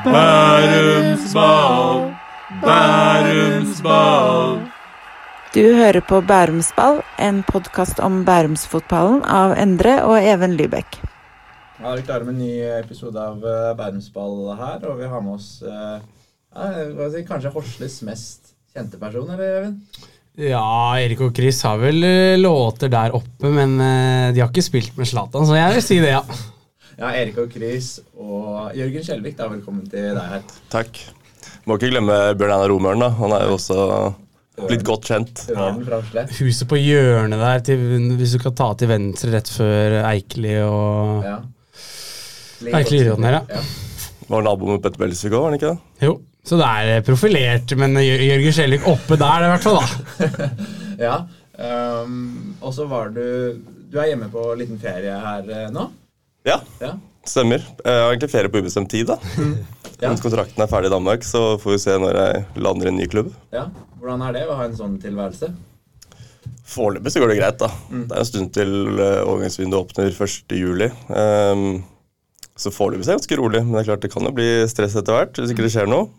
Bærums Ball, Bærums Ball. Du hører på Bærumsball, en podkast om Bærumsfotballen av Endre og Even Lybekk. Ja, vi er klare med en ny episode av Bærums Bærumsball her, og vi har med oss eh, kanskje Horsles mest kjente person, eller Even? Ja, Erik og Chris har vel eh, låter der oppe, men eh, de har ikke spilt med Zlatan, så jeg vil si det, ja. Ja, Erik og Chris og Jørgen Skjelvik, da, velkommen til deg her. Takk. Må ikke glemme Bjørn Einar Romøren. da. Han er jo også blitt godt kjent. Ja. Huset på hjørnet der, til, hvis du kan ta til venstre rett før Eikeli og Ja. Eikeli Idioten her, ja. Var nabo med Petter Belsvik òg, var han ikke det? Jo, så det er profilert, men Jørgen Skjelvik oppe der, i hvert fall, da. Ja. Um, og så var du Du er hjemme på liten ferie her eh, nå? Ja, Ja. stemmer. Jeg har egentlig ferie på ubestemt tid. da. Ja. Mens kontrakten er ferdig i Danmark, så får vi se når jeg lander i en ny klubb. ja. Hvordan er det å ha en sånn tilværelse? Foreløpig så går det greit. da. Det er en stund til eh, overgangsvinduet åpner 1.7. Um, så foreløpig er det ganske rolig, men det er klart det kan jo bli stress etter hvert hvis ikke det skjer noe.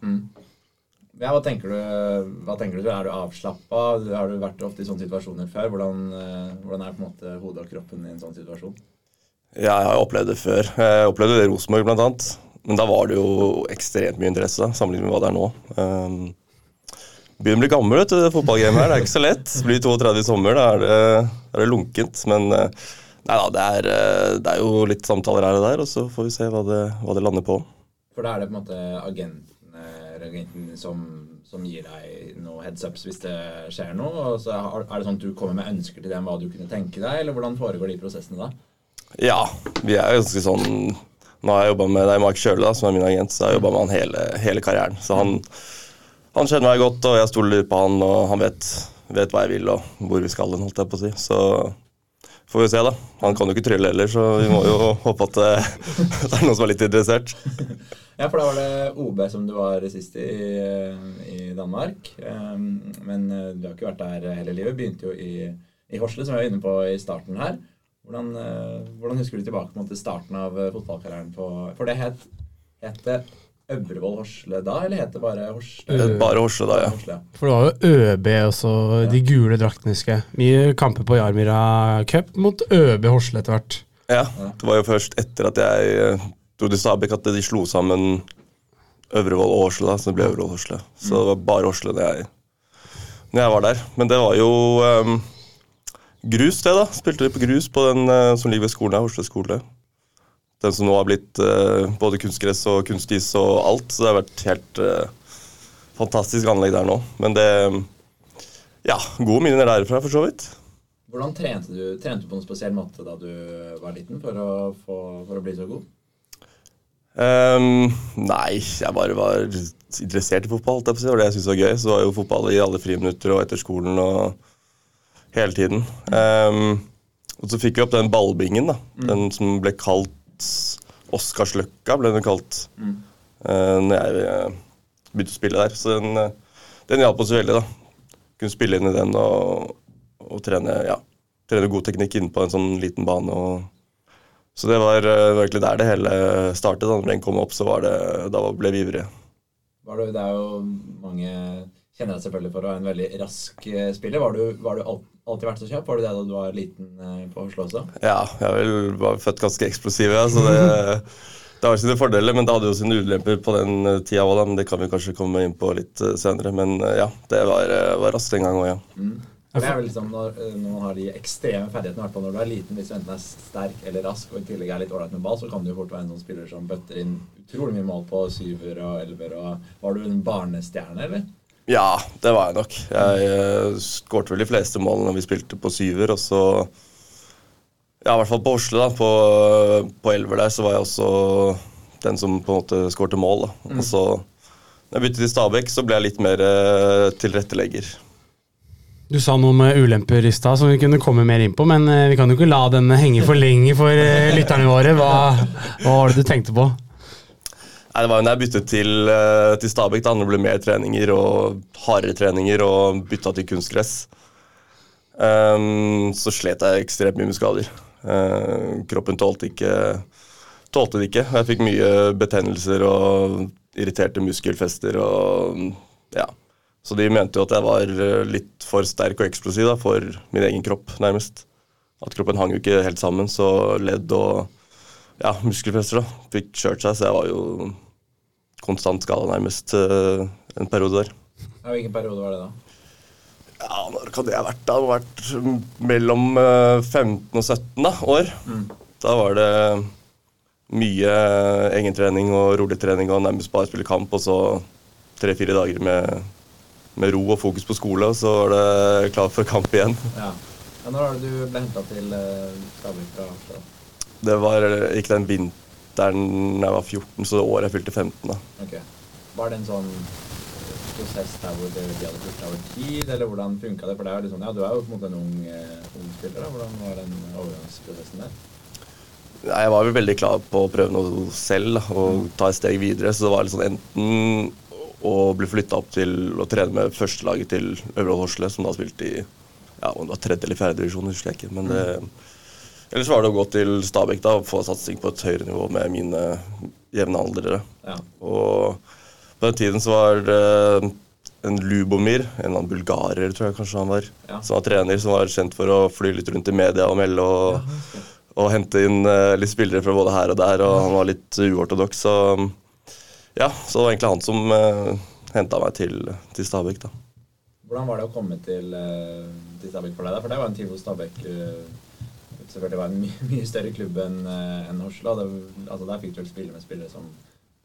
Ja, hva tenker du? Hva tenker du? Er du avslappa? Har du vært ofte i sånne situasjoner før? Hvordan, eh, hvordan er på en måte hodet og kroppen i en sånn situasjon? Ja, jeg har opplevd det før. Jeg opplevde det i Rosenborg annet. Men da var det jo ekstremt mye interesse sammenlignet med hva det er nå. Um, begynner å bli gammel, vet du, det fotballgamet her. Det er ikke så lett. Blir 32 i sommer, da er det, er det lunkent. Men eh, nei da, det er, eh, det er jo litt samtaler her og der, og så får vi se hva det, hva det lander på. For da er det på en måte agenten, agenten som, som gir deg noen heads ups hvis det skjer noe? Og så er det sånn at du kommer med ønsker til dem hva du kunne tenke deg, eller hvordan foregår de prosessene da? Ja, vi er ganske sånn Nå har jeg jobba med er Mark Kjøle, da, som er min agent, så jeg har jobba med han hele, hele karrieren. Så han, han kjenner meg godt, og jeg stoler på han, og han vet, vet hva jeg vil og hvor vi skal hen, holdt jeg på å si. Så får vi se, da. Han kan jo ikke trylle heller, så vi må jo håpe at det, det er noen som er litt interessert. Ja, for da var det OB som du var sist i, i Danmark. Um, Men eh, du har ikke vært der hele livet. Begynte jo i, i Horsle, som vi var inne på i starten her. Hvordan, eh, hvordan husker du tilbake til starten av eh, fotballkarrieren på For det het, het det Øvrevoll Horsle da, eller het det bare Horsle? Bare Horsle, da, ja. Horsle, ja. For det var jo ØB også, de gule draktene, husker jeg. Mye kamper på Jarmira Cup mot ØB Horsle etter hvert. Ja, det var jo først etter at jeg eh, dro til Stabæk at de slo sammen Øvrevoll og Horsle, da, så det ble Øvrevoll Horsle. Så det var bare Horsle når jeg, når jeg var der. Men det var jo um, grus, det, da. Spilte litt på grus på den eh, som ligger ved skolen her, Horsle skole. Den som nå har blitt eh, både kunstgress og kunstis og alt. Så det har vært helt eh, fantastisk anlegg der nå. Men det Ja, gode minner derfra, for så vidt. Hvordan trente du, trente du på en spesiell måte da du var liten for å, få, for å bli så god? Um, nei, jeg bare var interessert i fotball. Det var det jeg syntes var gøy. Så var jo fotball i alle friminutter og etter skolen og hele tiden. Um, og så fikk vi opp den ballbingen, da. Den som ble kalt Oscarsløkka, ble den kalt. Mm. når jeg eh, begynte å spille der. Så den, eh, den hjalp oss veldig, da. Kunne spille inn i den og, og trene, ja, trene god teknikk inne på en sånn liten bane. og så det var uh, virkelig der det hele startet. Da Når den kom opp, så var det, da ble vi ivrige. Var det er jo mange kjenner deg selvfølgelig for å være en veldig rask eh, spiller. Var du, var du alltid vært så kjapp? Var du det da du var liten eh, på Oslo også? Ja, jeg vel var født ganske eksplosiv, ja, så det, det har sine fordeler. Men det hadde jo sine ulemper på den eh, tida òg, men det kan vi kanskje komme inn på litt senere. Men ja, det var, var raskt en gang òg, ja. Mm. Det er vel liksom når, når man har de ekstreme ferdighetene, i hvert fall når du er liten, hvis du enten er sterk eller rask og i tillegg er litt ålreit med ball, så kan du jo fort være en sånn spiller som bøtter inn utrolig mye mål på syver og elver. Og var du en barnestjerne, eller? Ja, det var jeg nok. Jeg uh, skårte vel de fleste målene når vi spilte på syver, og så Ja, i hvert fall på Oslo, da. På, på elver der så var jeg også den som på en måte skårte mål. da. Og så når jeg byttet til Stabæk, så ble jeg litt mer uh, tilrettelegger. Du sa noe med ulemper i stad som vi kunne komme mer inn på, men uh, vi kan jo ikke la den henge for lenge for eh, lytterne våre. Hva, hva var det du tenkte på? Nei, Det var jo da jeg byttet til, eh, til Stabæk, da det ble mer treninger og hardere treninger og bytta til kunstgress. Um, så slet jeg ekstremt mye med skader. Uh, kroppen tålte ikke tålte det ikke. Jeg fikk mye betennelser og irriterte muskelfester og ja. Så de mente jo at jeg var eh, litt for sterk og eksplosiv da, for min egen kropp, nærmest. At kroppen hang jo ikke helt sammen, så ledd og ja, muskelfester da, fikk kjørt seg, så jeg var jo konstant skada nærmest uh, en periode der. Ja, hvilken periode var det da? Ja, Når kan det ha vært? da? Det har vært mellom uh, 15 og 17 da, år. Mm. Da var det mye egentrening og rolig trening og nærmest bare spille kamp, og så tre-fire dager med, med ro og fokus på skole, og så var det klar for kamp igjen. Ja. ja når var det du ble henta til Stabæk fra Harstad? Det var ikke den vinteren jeg var 14, så det året jeg fylte 15. da. Ok. Var det en sånn prosess der hvor de hadde fulgt over tid, eller hvordan funka det? For det er jo sånn, ja, du er jo på en måte en ung, eh, ung spiller. da. Hvordan var den overgangsprosessen der? Nei, Jeg var vel veldig klar på å prøve noe selv da, og ta et steg videre. Så det var sånn enten å bli flytta opp til å trene med førstelaget til Øvre Horsle, som da spilte i ja, om det var tredje eller fjerde divisjon, husker jeg ikke. Men det, ellers var det å gå til Stabæk da, og få satsing på et høyere nivå med mine jevnaldrende. Ja. Og på den tiden så var det en Lubomir, en eller annen bulgarer, tror jeg kanskje han var, Ja. som var trener, som var kjent for å fly litt rundt i media og melde og, Ja, okay. og hente inn eh, litt spillere fra både her og der, og han var litt uortodoks. Så ja, så det var egentlig han som uh, henta meg til, til Stabæk, da. Hvordan var det å komme til, eh, til Stabæk for deg? da? For det var en tid hvor Stabæk eh, selvfølgelig var en mye, mye større klubb enn en enn Horsla. Altså Der fikk du vel spille med spillere som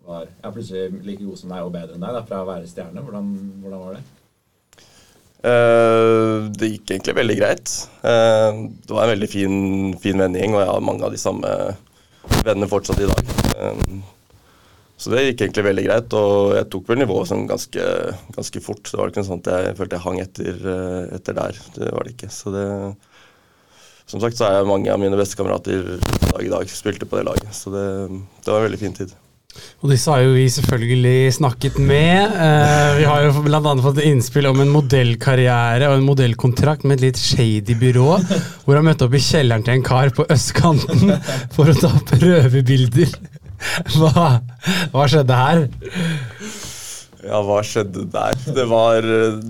var ja, plutselig like gode som deg og bedre enn deg, da, fra å være stjerne. Hvordan, hvordan var det? Uh, det gikk egentlig veldig greit. Uh, det var en veldig fin, fin vennegjeng, og jeg har mange av de samme vennene fortsatt i dag. Uh, så det gikk egentlig veldig greit, og jeg tok vel nivået sånn ganske, ganske fort. Det var ikke noe sånt jeg følte jeg hang etter, eh, etter der. Det var det ikke. Så det Som sagt så er mange av mine beste kamerater dag i dag spilte på det laget, så det, det var en veldig fin tid. Og disse har jo vi selvfølgelig snakket med. Eh, vi har jo bl.a. fått innspill om en modellkarriere og en modellkontrakt med et litt shady byrå, hvor han møtte opp i kjelleren til en kar på østkanten for å ta prøvebilder. Hva, hva skjedde her? Ja, hva skjedde der? Det var eh,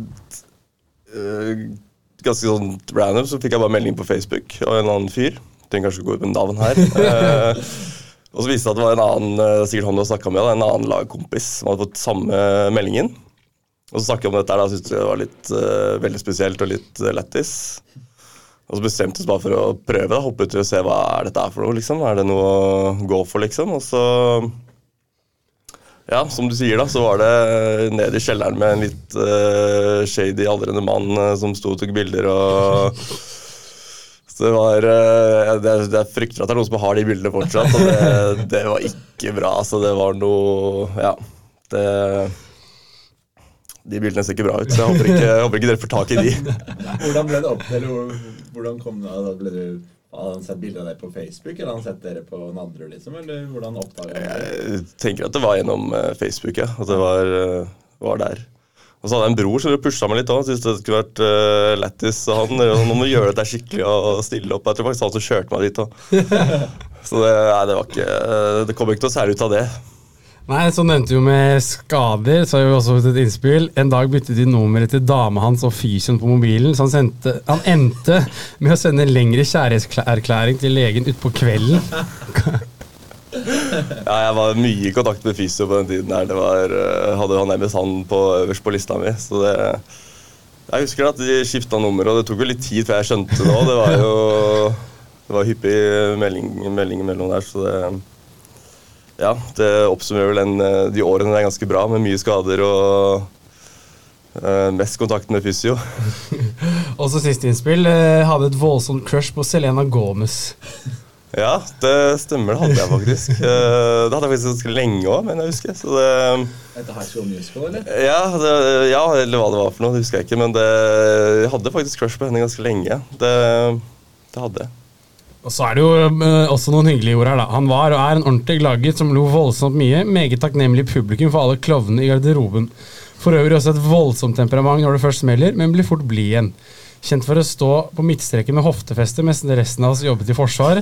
ganske sånn random, så fikk jeg bare melding på Facebook av en annen fyr. Trenger kanskje ikke gå ut med navn her. Eh, og så viste det seg at det var en annen eh, sikkert han du har med, da, en annen lagkompis som hadde fått samme meldingen. Og så snakket vi om dette her, da syntes det var litt uh, veldig spesielt og litt uh, lættis. Og så bestemte vi oss bare for å prøve, da, hoppe uti og se hva er dette er for noe. liksom. Er det noe å gå for, liksom? Og så ja, som du sier, da, så var det ned i kjelleren med en litt uh, shady aldrende mann uh, som sto og tok bilder og Så det var uh, det, det Jeg frykter at det er noen som har de bildene fortsatt, og det, det var ikke bra. Så det var noe Ja. Det De bildene ser ikke bra ut, så jeg håper ikke, jeg håper ikke dere får tak i de. Hvordan ble det opp? Eller hvordan kom det da ble du, Hadde han sett bilde av deg på Facebook, eller hadde han sett dere på Nadderud, liksom? Eller hvordan oppdaga han det? Jeg tenker at det var gjennom eh, Facebook, ja. At det var, eh, var der. Og så hadde jeg en bror som pusha meg litt òg. Syntes det skulle vært uh, lættis. Han nå må gjøre dette skikkelig og stille opp. Jeg tror faktisk han som kjørte meg dit òg. Så det, nei, det var ikke Det kom ikke noe særlig ut av det. Nei, Så nevnte vi jo med skader, så har vi også fått et innspill. En dag byttet de nummeret til dama hans og fysioen på mobilen, så han, sendte, han endte med å sende en lengre kjærlighetserklæring til legen utpå kvelden. Ja, jeg var mye i kontakt med fysio på den tiden. her Det var, eh, hadde han nærmest han på, øverst på lista mi. Så det Jeg husker at de skifta nummer, og det tok jo litt tid før jeg skjønte det òg. Det var jo det var hyppig melding, melding mellom der, så det Ja, det oppsummerer vel den, eh, de årene det er ganske bra, med mye skader og uh, mest kontakt med fysio. Også siste innspill. Uh, Hadde et voldsomt crush på Selena Gomez. Ja, det stemmer, det hadde jeg faktisk. Uh, Det hadde jeg faktisk ganske lenge òg, men jeg husker. Så det Etter High School Musical, eller? Ja, det, ja, eller hva det var for noe, det husker jeg ikke. Men det, jeg hadde faktisk crush på henne ganske lenge. Det, det hadde jeg. Og så er det jo eh, også noen hyggelige ord her, da. Han var og er en ordentlig gladgutt som lo voldsomt mye. Meget takknemlig publikum for alle klovnene i garderoben. For øvrig også et voldsomt temperament når det først smeller, men blir fort blid igjen. Kjent for å stå på midtstreken med hoftefeste mens resten av oss jobbet i forsvar.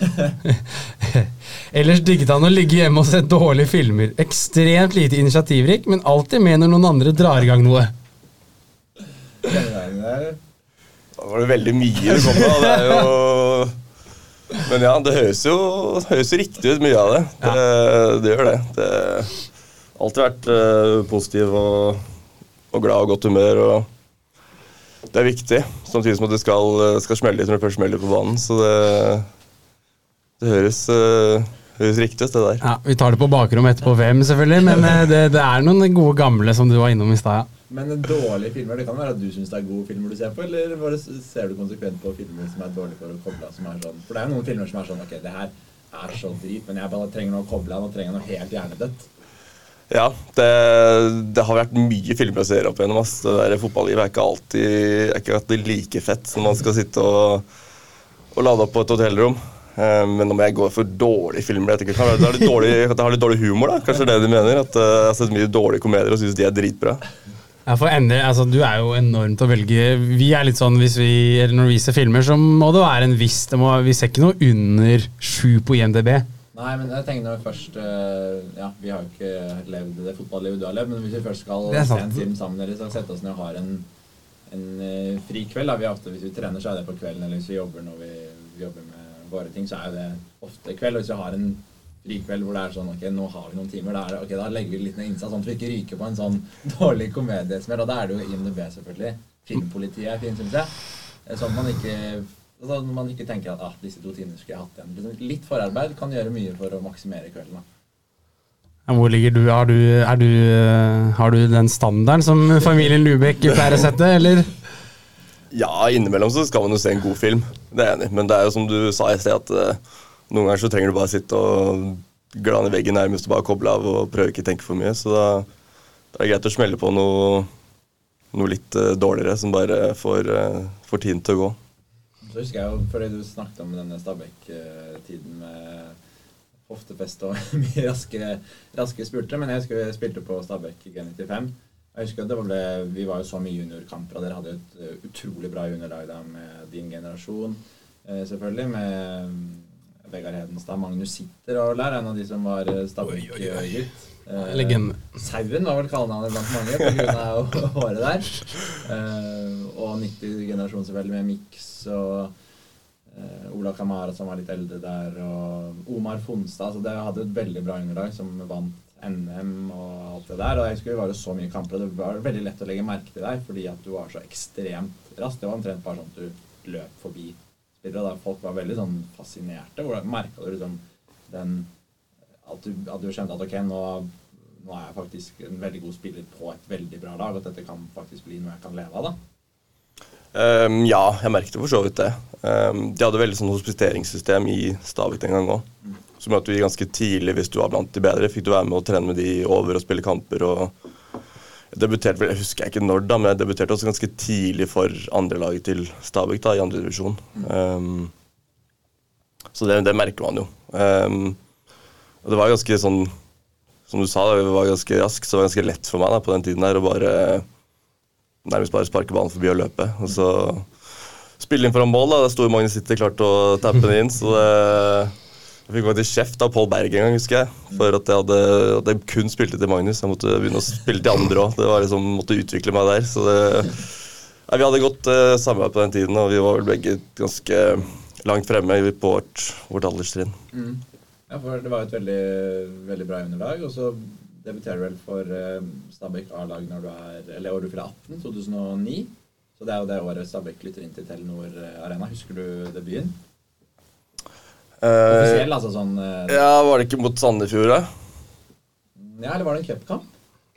Ellers digget han å ligge hjemme og se dårlige filmer. Ekstremt lite initiativrik, men alltid med når noen andre drar i gang noe. Da var det veldig mye det kom med. Det er jo Men ja, det høres jo, høres riktig ut, mye av det. Det, det gjør det. Det har alltid vært uh, positiv og, og glad og godt humør. og Det er viktig, samtidig som at det skal, skal smelle litt når det først smeller på banen. Så det, det høres, uh, høres riktig ut, det der. Ja, Vi tar det på bakrommet etterpå, hvem, selvfølgelig, men eh, det, det er noen gode gamle som du var innom i stad. ja. Men dårlige filmer, det kan være at du syns det er gode filmer du ser på, eller bare ser du konsekvent på filmer som er dårlige for å koble av? sånn? For det er jo noen filmer som er sånn Ok, det her er så drit, men jeg bare trenger noe å koble av. Nå trenger jeg noe helt hjernedødt. Ja, det, det har vært mye filmer jeg ser opp igjennom. ass. Det der Fotballivet er ikke alltid, er ikke alltid like fett som man skal sitte og, og lade opp på et hotellrom. Eh, Men om jeg går for dårlige filmer jeg tenker, jeg har litt dårlig, har litt dårlig humor. da, Kanskje det er det de mener. At eh, Jeg har sett mye dårlige komedier og syns de er dritbra. Ja, for Endre, altså, Du er jo enormt å velge. Vi er litt sånn, hvis vi, Når vi ser filmer, så må det være en viss det må, Vi ser ikke noe under sju på IMDb. Nei, men jeg tenker når vi først eh, Ja, vi har jo ikke levd det fotballivet du har levd, men hvis vi først skal se en film sammen, eller så sette oss ned og har en, en eh, fri kveld da. vi ofte, Hvis vi trener, så er det på kvelden, eller hvis vi jobber når vi, vi jobber med våre ting, så er det ofte kveld. Og hvis vi har en fri kveld hvor det er sånn Ok, nå har vi noen timer, da, er det, ok, da legger vi litt ned innsats, sånn at vi ikke ryker på en sånn dårlig komediesmell. Og da er det jo IMDb, selvfølgelig. Filmpolitiet er fint, syns jeg. Eh, Sånn at man ikke Altså, man ikke tenker at ah, disse to timene skulle jeg hatt igjen. Liksom, litt forarbeid kan gjøre mye for å maksimere kvelden. Da. Hvor ligger du? Har du, er du? eh, har du den standarden som familien Lubek pleier å sette, eller? Ja, innimellom så skal man jo se en god film. Det er jeg enig i. Men det er jo som du sa i sted, at eh, noen ganger så trenger du bare sitte og glane i veggen nærmest og bare koble av og prøve ikke å tenke for mye. Så da, da er det greit å smelle på noe, noe litt uh, dårligere som bare får, uh, får tiden til å gå. Så husker jeg jo, fordi du snakket om denne Stabæk-tiden med hoftefest og mye raske, raskere spurter, men jeg husker jeg spilte på Stabæk G95. Jeg husker at ble, Vi var jo så mye juniorkamper, og dere hadde et utrolig bra juniorlag da med din generasjon, eh, selvfølgelig. Med Vegard Hedenstad, Magnus Sitter og der, en av de som var eh, Stabæk-gutt. Eh, Legende. Sauen var vel kallenavnet blant mange pga. håret der. Eh, og 90-generasjon selvfølgelig med Mix og eh, Ola Kamara som var litt eldre der, og Omar Fonstad. Så det hadde et veldig bra underlag som vant NM og alt det der. Og jeg husker vi var jo så mye kamper, og det var veldig lett å legge merke til deg fordi at du var så ekstremt rask. Det var omtrent bare sånn at du løp forbi spillere. Da folk var veldig sånn fascinerte. Hvordan merka du liksom den at du, at du kjente at ok, nå, nå er jeg faktisk en veldig god spiller på et veldig bra lag, at dette kan faktisk bli noe jeg kan leve av, da. Um, ja, jeg merket for så vidt det. Um, de hadde veldig sånn hospiteringssystem i Stavik den gang òg. Som gjorde at du ganske tidlig, hvis du var blant de bedre, fikk du være med og trene med de over og spille kamper. og debuterte vel, jeg husker ikke når, da, men jeg debuterte også ganske tidlig for andrelaget til Stabæk da, i andre divisjon. Ehm, så det, det merker man jo. Um, og det var ganske sånn Som du sa, da, det var ganske raskt, så det var ganske lett for meg da, på den tiden der å bare nærmest bare sparke ballen forbi og løpe. Og så spille inn foran mål. da, Der sto Magnus Sitter klart å tappe den inn. så det... Jeg fikk faktisk kjeft av Pål Berg en gang, husker jeg. For at jeg, hadde, at kun spilte til Magnus. Jeg måtte begynne å spille til andre òg. Liksom, måtte utvikle meg der. Så det, ja, vi hadde godt uh, samarbeid på den tiden, og vi var vel begge ganske langt fremme på vårt, vårt alderstrinn. Ja, for det var et veldig, veldig bra underlag, og så debuterer du vel for uh, Stabæk A-lag når du er Eller år du fyller 18, 2009. Så det er jo det året Stabæk flytter inn til Telenor eh, Arena. Husker du debuten? Eh, Offisiell, altså sånn eh, ja, Var det ikke mot Sandefjord, da? Ja, eller var det en cupkamp?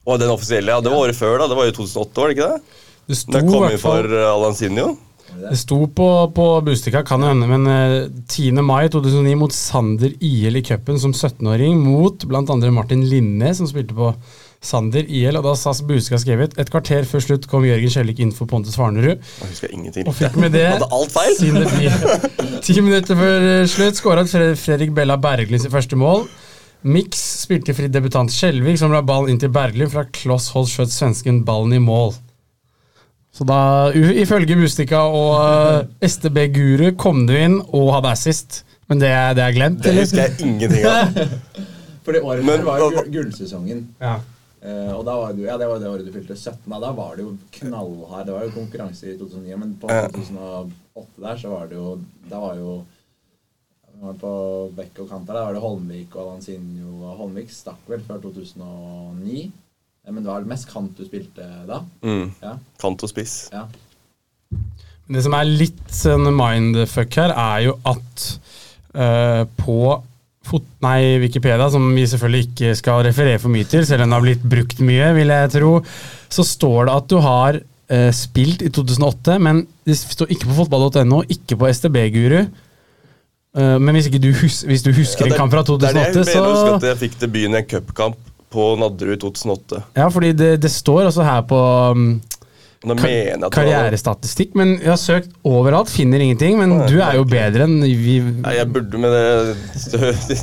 Og den offisielle, ja. Det var året før, da. Det var jo 2008, var det ikke det? Det sto, Da kom vi for uh, Alansinho. Det det det? sto på, på Bustika, kan jo hende, men eh, 10. mai 2009 mot Sander IL i cupen som 17-åring, mot bl.a. Martin Linne, som spilte på Sander IL. Og da sa Bustika skrevet et kvarter før slutt kom Jørgen Kjellik inn for Pontus Farnerud. Og fikk med det Hadde alt feil? sin debut. Ti minutter før eh, slutt skåra Fredrik Bella Berglin sitt første mål. Mix spilte fri debutant Skjelvik, som la ballen inn til Berglin. Fra kloss hold skjøt svensken ballen i mål. Så da, ifølge Mustika og eh, STB Guru, kom du inn og hadde assist. Men det, er- det er glemt, Det husker jeg ingenting av. For det året Men var jo gullsesongen. Ja. Eh, og da var det, ja, det var jo det året du fylte 17. Da, da var det jo knallhard. Det var jo konkurranse i 2009, men på 2008 der så var det jo Da var jo var på bekk og kant der, da var det Holmvik og Lanzinho og Holmvik stakk vel før 2009. Eh, Men det var mest kant du spilte da. Mm. Ja. Kant og spiss. ja. Det som er litt sånn mindfuck her, er jo at uh, på fot nei, Wikipedia, som vi selvfølgelig ikke skal referere for mye til, selv om den har blitt brukt mye, vil jeg tro, så står det at du har eh, spilt i 2008, men det står ikke på fotball.no, ikke på STB-guru. Eh, men hvis, du hus hvis du husker Ja, det- en kamp fra Det er det jeg 2008, mener at så jeg fikk debuten i en cupkamp på Nadderud i 2008. Ja, fordi det, det står også her på um, karrierestatistikk, men jeg har søkt overalt, finner ingenting. Men Nei, du er jo bedre enn vi Nei, jeg burde, med det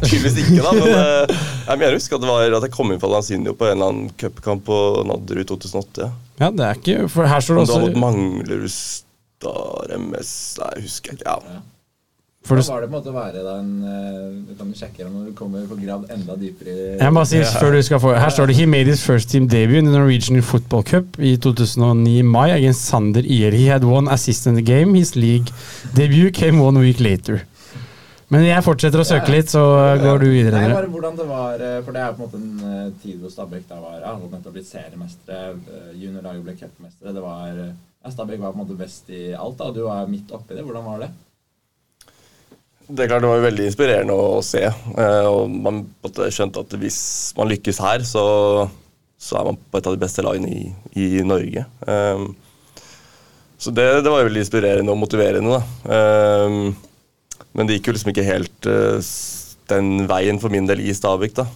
tydeligvis ikke, da. Men eh, jeg mener husker at det var at jeg kom inn på Lanzinho på en eller annen cupkamp på Nadderud 2008. Ja. Ja, det er ikke For her står det også var da mangler Manglerud Star MS Nei, jeg husker ikke. Ja. For Da var det på en måte å være den eh, Du kan sjekke det når du kommer på grad enda dypere Jeg må si før du skal få Her står det He made his first team debut in the Norwegian Football Cup i 2009 i mai against Sander Ier. He had one assist in the game. His league debut came one week later. Men jeg fortsetter å søke litt, så går du videre. Nei, bare hvordan det var eh, For det er på en måte en eh, tid hvor Stabæk da var hadde nettopp blitt seriemestere. eh, Juniorlaget ble cupmestere. Det var eh, Stabæk var på en måte best i alt. da Du var midt oppi det. Hvordan var det? Det er klart det var veldig inspirerende å se. eh, Og man skjønte at hvis man lykkes her, så, så er man på et av de beste lagene i, i Norge. Um, så det, det var veldig inspirerende og motiverende. da. Um, men det gikk jo liksom ikke helt eh, den veien for min del i Stabæk. da.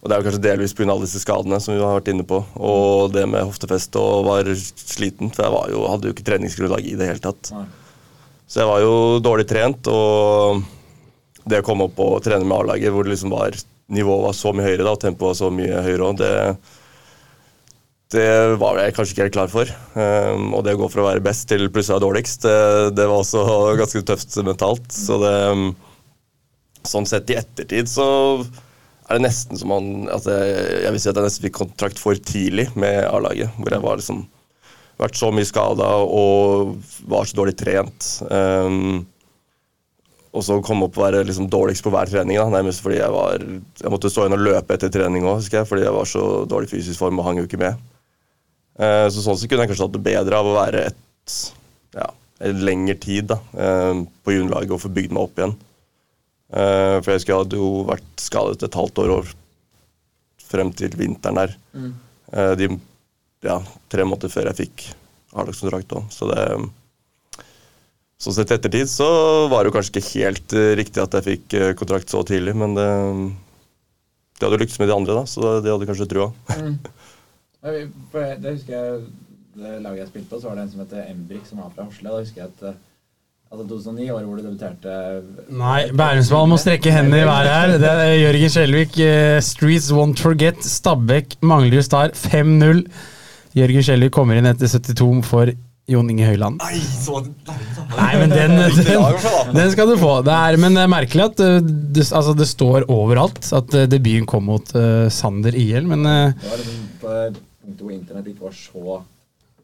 Og det er jo kanskje delvis pga. alle disse skadene som vi har vært inne på. Og det med hoftefeste og var sliten, for jeg jo, hadde jo ikke treningsgrunnlag i det hele tatt. Nei. Så jeg var jo dårlig trent, og det å komme opp og trene med A-laget hvor liksom var, nivået var så mye høyere da, og tempoet var så mye høyere òg, det, det var jeg kanskje ikke helt klar for. Um, og det å gå fra å være best til plutselig å være dårligst, det, det var også ganske tøft mentalt. Så det Sånn sett i ettertid så er det nesten som man at jeg, jeg vil si at jeg nesten fikk kontrakt for tidlig med A-laget. Hvor jeg var liksom vært så mye skada og var så dårlig trent. Um, og så komme opp og være liksom dårligst på hver trening, da, nærmest fordi jeg var Jeg måtte stå inn og løpe etter trening òg, fordi jeg var så dårlig fysisk form og hang jo ikke med. Uh, så sånn sett kunne jeg kanskje hatt det bedre av å være et ja, en lengre tid da, uh, på juniorlaget og få bygd meg opp igjen. Uh, for jeg husker jeg hadde jo vært skadet et halvt år over, frem til vinteren der. Eh, de ja, tre måneder før jeg fikk A-lagskontrakt òg. Så det så sett i ettertid så var det jo kanskje ikke helt eh, riktig at jeg fikk eh, kontrakt så tidlig, men det, det hadde jo lyktes med de andre, da, så de hadde kanskje trua. Jeg- Det husker jeg det laget jeg spilte på, så var det en som het Embrik, som var fra Horsle. Da husker jeg at eh, altså 2009, året hvor du debuterte Nei, Bærumsball må strekke hendene i været her. Det er Jørgen Skjelvik. Streets won't forget. Stabæk Manglerud Star 5-0. Jørgen Skjelvik kommer inn etter 72 for Jon Inge Høyland. Nei, så Nei, men den, den, den skal du få. Det er, men det er merkelig at eh, det, altså, det står overalt at eh, debuten kom mot uh, Sander IL, men uh, Det var liksom på det punktet hvor internett ikke var så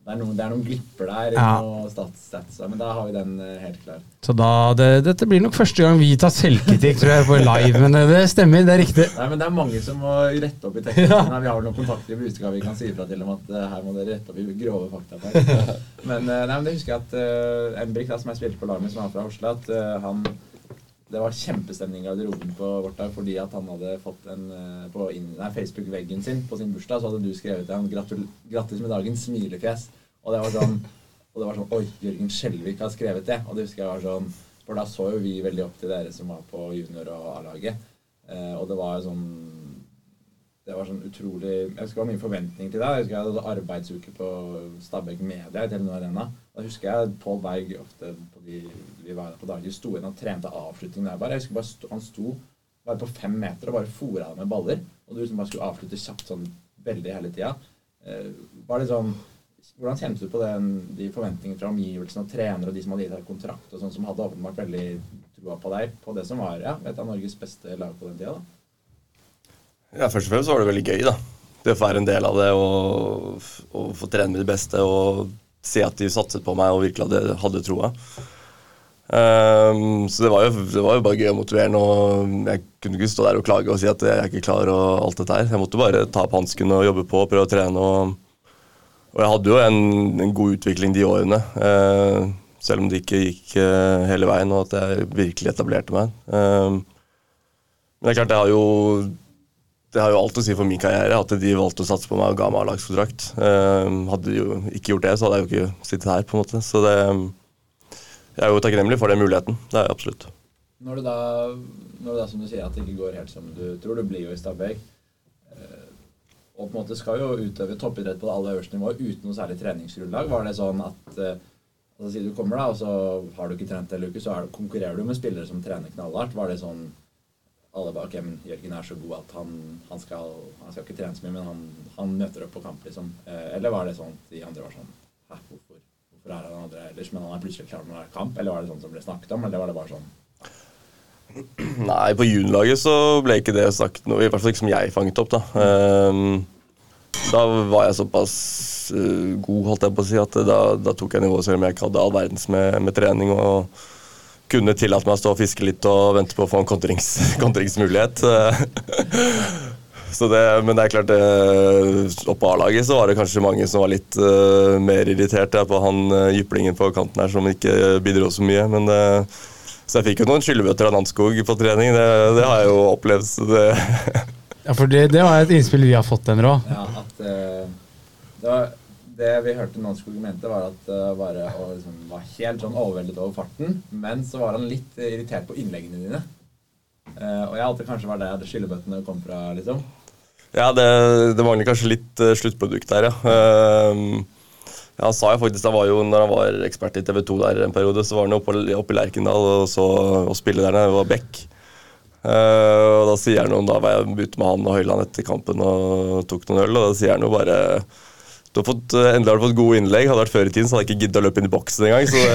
Det er noen, det er noen glipper der, Ja. stats, stats, men da har vi den eh, helt klar. Så da, det, dette blir nok første gang vi tar selvkritikk, tror jeg, på live. Men det, det stemmer, det er riktig. Nei, men Det er mange som må rette opp i teksten. Ja. Vi har vel noen kontakter i Busteka vi kan si ifra til om at eh, her må dere rette opp i grove faktafeil. Men, eh, nei, men det husker jeg at uh, Embrik, som jeg spilte på laget med, som er fra Oslo, at uh, han det var kjempestemning i garderoben på vårt dag, fordi at han hadde fått en eh, på Facebook-veggen sin på sin bursdag, så hadde du skrevet til ham 'Grattis med dagen, smilefjes'. Og det var sånn det var sånn Oi, Jørgen Skjelvik har skrevet det. Og det husker jeg var sånn For da så jo vi veldig opp til dere som var på junior- og A-laget. Eh, og det var sånn Det var sånn utrolig Jeg husker det var mye forventning til deg. Jeg husker jeg hadde arbeidsuke på Stabæk Media i Telenor Arena. Da husker jeg Pål Berg ofte de vi var på dagtid, sto inn og trente avslutning der bare. Jeg husker bare sto, Han sto bare på fem meter og bare fora med baller. Og du liksom bare skulle avslutte kjapt sånn veldig hele tida. Eh, var det sånn hvordan kjente du på den, de forventningene fra omgivelsene og trenere og de som hadde gitt deg kontrakt, og sånn som hadde åpenbart veldig trua på deg på det som var ja, et av Norges beste lag på den tida? da? Ja, Først og fremst var det veldig gøy, da. Det å få være en del av det og, og få trene med de beste og se at de satset på meg og virkelig hadde, hadde troa. Um, så det var, jo, det var jo bare gøy og motiverende. og Jeg kunne ikke stå der og klage og si at jeg er ikke klar. og alt dette her. Jeg måtte bare ta opp hansken og jobbe på prøve å trene. Og, og jeg hadde jo en, en, god utvikling de årene. Uh, selv om det ikke gikk uh, hele veien, og at jeg virkelig etablerte meg. Uh, men det er klart, det har jo det har jo alt å si for min karriere at de valgte å satse på meg og ga meg A-lagskontrakt. Uh, hadde de jo ikke gjort det, så hadde jeg jo ikke sittet her. på en måte. Så det, jeg er jo takknemlig for den muligheten. Det er jeg absolutt. Når du da, når det da som du sier, at det ikke går helt som du tror, du blir jo i Stabæk uh, og på en måte skal jo utøve toppidrett på det aller øverste nivået uten noe særlig treningsgrunnlag. Var det sånn at uh, altså, Si du kommer da, og så har du ikke trent hele uka, så det, konkurrerer du med spillere som trener knallhardt. Var det sånn alle men Jørgen er så god at han, han, skal, han skal, ikke trene så mye, men han, han, møter opp på kamp, liksom. Eh, eller var det sånn at de andre var sånn Hæ, hvorfor er han andre ellers, men han er plutselig klar er kamp? Eller var det sånn som ble snakket om, eller var det bare sånn Nei, på juniorlaget så ble ikke det sagt noe, i hvert fall ikke som jeg fanget opp, da. Um, da var jeg såpass uh, god, holdt jeg på å si, at da, da tok jeg nivået selv om jeg ikke hadde all verdens med, med trening. og kunne tillate meg å stå og fiske litt og vente på å få en kontrings, kontringsmulighet. det, men det er klart, oppe A-laget så var det kanskje mange som var litt uh, mer irritert på han uh, jyplingen på kanten her som ikke bidro så mye. Men, uh, så jeg fikk jo noen skyllebøtter av Nannskog på trening. Det, det har jeg jo opplevd. ja, for det, det, var et innspill vi har fått, Enro. Ja, at det var det vi hørte Nanskog mente, var at uh, bare liksom, var helt sånn overveldet over farten. Men så var han litt irritert på innleggene dine. Uh, og jeg alltid kanskje var der skyllebøttene kom fra, liksom. Ja, det, det mangler kanskje litt uh, sluttprodukt der, ja. Uh, han sa jo faktisk, han var jo, når han var ekspert i TV 2 der en periode, så var han oppe, oppe i Lerkendal og så og spille der nede. Var Beck. Uh, og da sier han noen, da var jeg ute med han og Høyland etter kampen og tok noen øl, og da sier han jo bare du har fått, eh, endelig har du fått gode innlegg. Hadde det vært før i tiden, så hadde jeg ikke giddet å løpe inn i boksen engang. Så det,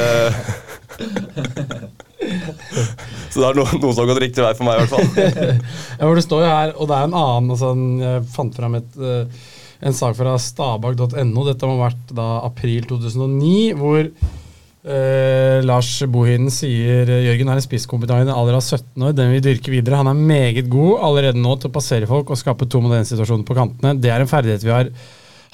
så det er noe, noe, som har gått riktig vei for meg, i hvert fall. ja, for Det står jo her, og det er en annen altså, Jeg fant fram et, uh, en sak fra stabak.no. Dette må ha vært da april 2009, hvor uh, Lars Bohinen sier Jørgen er en spisskompetanse alder av 17 år. Den vil dyrke videre. Han er meget god allerede nå til å passere folk og skape to moderne situasjoner på kantene. Det er en ferdighet vi har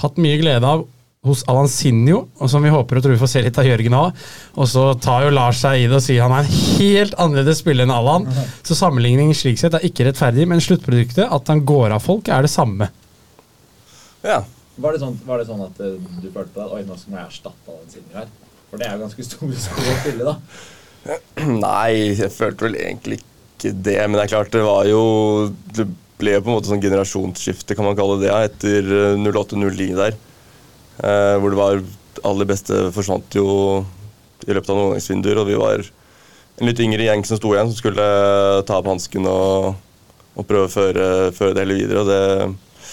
hatt mye glede av hos Alansinho, og som vi håper og tror vi får se litt av Jørgen òg. Og så tar jo Lars seg i det og sier han er en helt annerledes spiller enn Allan. Så sammenligning slik sett er ikke rettferdig, men sluttproduktet, at han går av folk, er det samme. Ja. Var det sånn, var det sånn at uh, du følte på deg Oi, nå skal jeg erstatte Alansinho her? For det er jo ganske stor sko å spille, da. Nei, jeg følte vel egentlig ikke det, men det er klart, det var jo det ble på en måte sånn generasjonsskifte, kan man kalle det, etter 08-09 eh, der. Eh, hvor det var aller beste forsvant jo i løpet av noen overgangsvinduer, og vi var en litt yngre gjeng som sto igjen, som skulle ta opp hansken og, og, prøve å føre, føre, det hele videre. og det,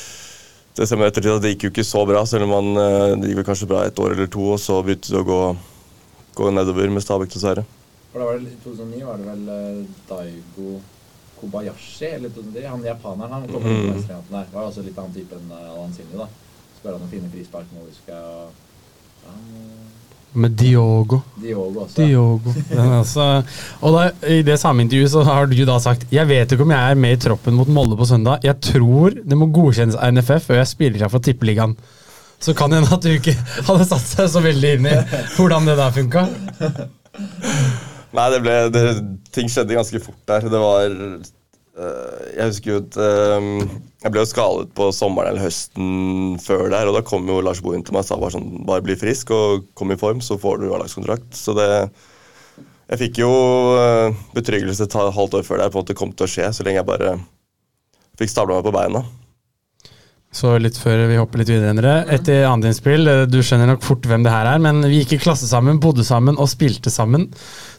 det stemmer ettertid at det gikk jo ikke så bra, selv om man, eh, det gikk vel kanskje bra et år eller to, og så begynte det å gå, gå nedover med Stabæk, dessverre. For da var det, I 2009 var det vel Daigo Kobayashi, eller de, han japaneren han kom mm. på der. Var også litt annen type enn Alan Sinni, da. Skåra noen fine frispark nå, husker jeg. Ja, med Diogo. Diogo også. Diogo. altså, og da, I det samme intervjuet så har du da sagt Jeg vet ikke om jeg er med i troppen mot Molde på søndag. Jeg tror det må godkjennes av NFF før jeg spiller seg fra Tippeligaen. Så kan det hende at du ikke hadde satt seg så veldig inn i hvordan det der funka. Nei, det ble, det, ting skjedde ganske fort der. Det var Jeg husker jo at uh, Jeg ble jo skadet på sommeren eller høsten før der, og da kom jo Lars Bohin til meg og sa bare sånn Bare bli frisk og kom i form, så får du A-lagskontrakt. Så det Jeg fikk jo uh, betryggelse et halvt år før det på at det kom til å skje, så lenge jeg bare fikk stabla meg på beina. Så litt før vi hopper litt videre, etter andre innspill, du skjønner nok fort hvem det her er, men vi gikk i klasse sammen, bodde sammen og spilte sammen.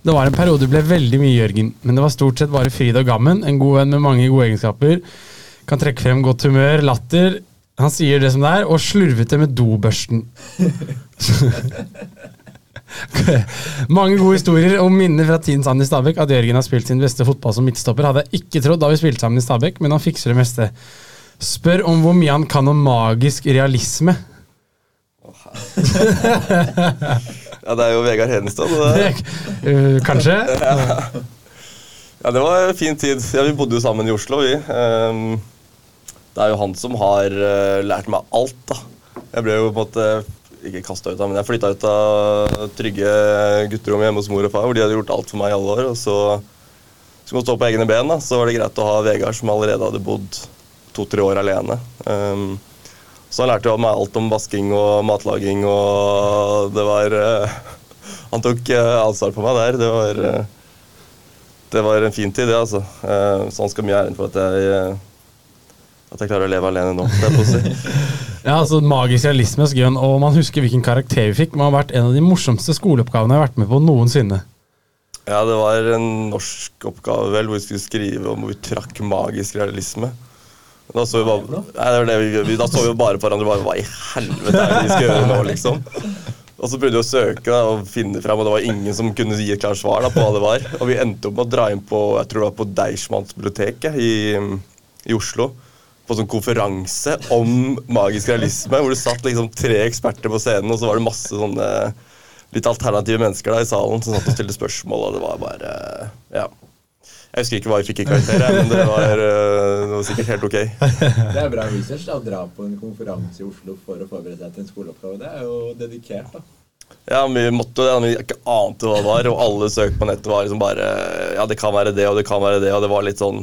Det var en periode det ble veldig mye Jørgen, men det var stort sett bare frid og gammen. En god venn med mange gode egenskaper. Kan trekke frem godt humør, latter. Han sier det som det er, og slurvete med dobørsten. Mange gode historier og minner fra tiden sammen i Stabæk. At Jørgen har spilt sin beste fotball som midtstopper, hadde jeg ikke trodd da vi spilte sammen i Stabæk, men han fikser det meste. Spør om hvor mye han kan om magisk realisme. Ja, det er jo Vegard Hedenstad. Uh, kanskje? Ja, det var en fin tid. Ja, vi bodde jo sammen i Oslo, vi. Um, det er jo han som har uh, lært meg alt, da. Jeg ble jo på en måte ikke kasta ut, da, men jeg flytta ut av trygge gutterom hjemme hos mor og far, hvor de hadde gjort alt for meg i alle år. Og så skulle man stå på egne ben, da, så var det greit å ha Vegard, som allerede hadde bodd to-tre år alene. Um, så han lærte jo meg alt om vasking og matlaging, og det var uh, Han tok uh, ansvar på meg der. Det var, uh, det var en fin tid, det, altså. Så han skal mye æren for at jeg at jeg klarer å leve alene nå. Det er positivt. Ja, altså Magisk realisme, han, og man husker hvilken karakter vi fikk. Man har vært en av de morsomste skoleoppgavene jeg har vært med på noensinne. Ja, det var en norsk oppgave vel, hvor vi skulle skrive om hvor vi trakk magisk realisme. Da så vi bare, nei, det var det vi, vi, da så vi bare på hverandre bare, Hva i helvete er det vi skal gjøre nå, liksom? Og så prøvde vi å søke da, og finne frem, og det var ingen som kunne gi et klart svar da, på hva det var. Og vi endte opp med å dra inn på jeg tror det var på Deichmansbiblioteket i, i Oslo. På sånn konferanse om magisk realisme, hvor det satt liksom tre eksperter på scenen, og så var det masse sånne litt alternative mennesker da i salen som satt og stilte spørsmål, og det var bare Ja. Jeg husker ikke hva jeg fikk i karakter, men det var, eh, det var sikkert helt ok. Det er bra research da, å dra på en konferanse i Oslo for å forberede seg til en skoleoppgave. Det er jo dedikert, da. Ja, vi måtte det, vi ikke ante hva det var, og alle søk på nettet var liksom bare Ja, det kan være det, og det kan være det, og det var litt sånn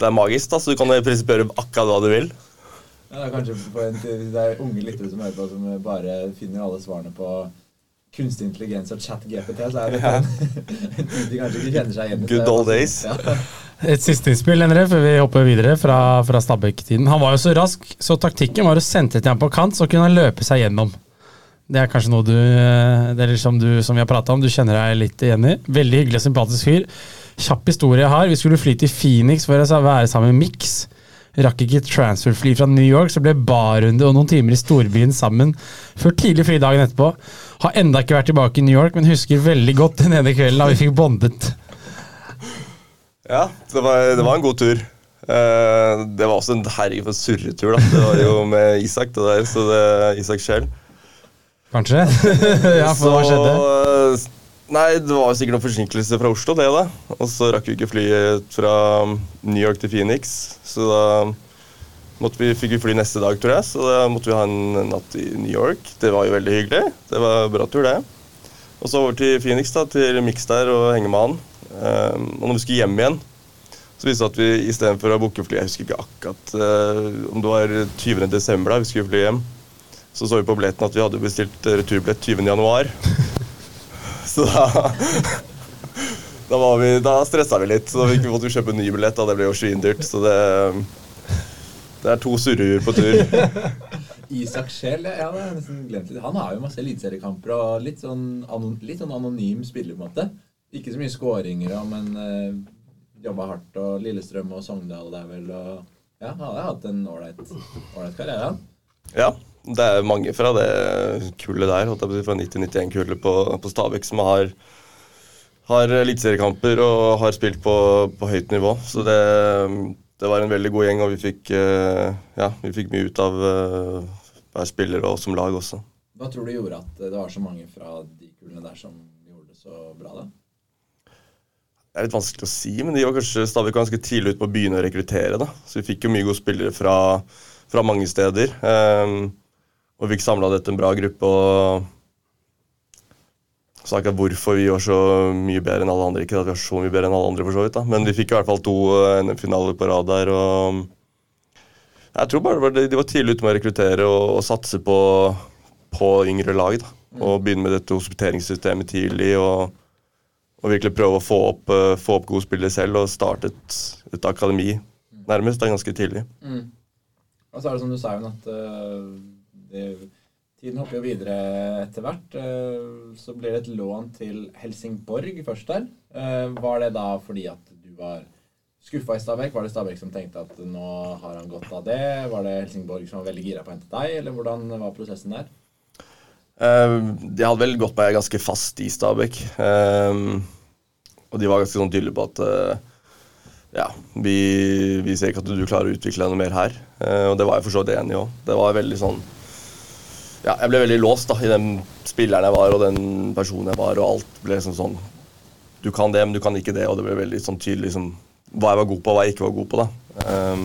Det er magisk, da, så du kan i prinsippet gjøre akkurat hva du vil. Ja, det er kanskje for en, det er unge lyttere som hører på, som bare finner alle svarene på kunstig intelligens og chat-GPT, så er det ja. en de kanskje ikke kjenner seg igjen. Good old days. Ja. Et siste innspill Endre, før vi hopper videre fra, fra Stabæk-tiden. Han var jo så rask, så taktikken var å sende til ham på kant, så kunne han løpe seg gjennom. Det er kanskje noe du, eh, det er liksom du som vi har prata om, du kjenner deg litt igjen i. Veldig hyggelig og sympatisk fyr. Kjapp historie jeg har. Vi skulle fly til Phoenix for å være sammen med Mix. Rakk ikke transferfly fra New York, så ble barrunde og noen timer i storbyen sammen før tidlig fridagen etterpå. Har enda ikke vært tilbake i New York, men husker veldig godt den ene kvelden da vi fikk bondet. Ja, det var, det var en god tur. Eh, det var også en herregud for en surretur, da. Det var jo med Isak, det der, så det Isak sjøl. Kanskje? ja, for hva skjedde? Så, Nei, det var sikkert noen forsinkelse fra Oslo, det, da. Og så rakk vi ikke flyet fra New York til Phoenix, så da måtte vi, fikk vi fly neste dag, tror jeg. Så da måtte vi ha en natt i New York. Det var jo veldig hyggelig. Det var bra tur, det. Og så over til Phoenix, da, til Mix der og henge med han. Um, og når vi skulle hjem igjen, så viste det at vi istedenfor å booke fly Jeg husker ikke akkurat uh, om det var 20. desember da vi skulle fly hjem. Så så vi på billetten at vi hadde bestilt returbillett 20. Så da Da, var vi, da stressa vi litt. Så vi måtte kjøpe en ny billett, Da. det ble jo svindyrt. Så det, det er to surrehjuer på tur. Isak ja, det har nesten glemt litt. Han har jo masse eliteseriekamper og litt sånn, litt sånn anonym spiller, på en måte. Ikke så mye skåringer, men øh, jobba hardt, og Lillestrøm og Sogndal der vel, og ja, han har hatt en ålreit karriere, han. Ja, det er mange fra det kullet der, holdt jeg på å si, fra 90-91-kullet på, på Stabæk som har, har eliteseriekamper og har spilt på, på høyt nivå. Så det, det var en veldig god gjeng, og vi fikk, eh, ja, vi fikk mye ut av eh, hver spiller og som lag også. Hva tror du gjorde at det var så mange fra de kullene der som gjorde det så bra, da? Det er litt vanskelig å si, men de var kanskje Stabæk ganske tidlig ute på å begynne å rekruttere. da. Så vi fikk jo mye gode spillere fra, fra mange steder. Um, og vi fikk samla dette en bra gruppe. og snakka hvorfor vi var så mye bedre enn alle andre. Ikke at vi var så mye bedre enn alle andre, for så vidt da. men vi fikk i hvert fall to eh, NM-finaler på rad der. og Jeg tror bare de var tidlig ute med å rekruttere og, og satse på, på yngre lag. da. Og begynne med dette hospiteringssystemet tidlig. og og virkelig prøve å få opp, uh, få opp gode spillere selv og starte et, et akademi nærmest. Det er ganske tidlig. Mm. Og så er det som du sa, Jon, at uh, tiden hopper jo videre etter hvert. Uh, så blir det et lån til Helsingborg først der. var det da fordi at du var skuffa i Stabæk? Var det Stabæk som tenkte at nå har han godt av det? Var det Helsingborg som var veldig gira på å hente deg, eller hvordan var prosessen der? Uh, de hadde vel gått meg ganske fast i Stabæk. Og de var ganske sånn tydelige på at ja, vi, vi, ser ikke at du klarer å utvikle deg noe mer her. og det var jeg for så vidt enig i òg. Det var veldig sånn Ja, jeg ble veldig låst da, i den spilleren jeg var og den personen jeg var, og alt ble liksom sånn Du kan det, men du kan ikke det, og det ble veldig sånn tydelig liksom, hva jeg var god på, og hva jeg ikke var god på. da. Um,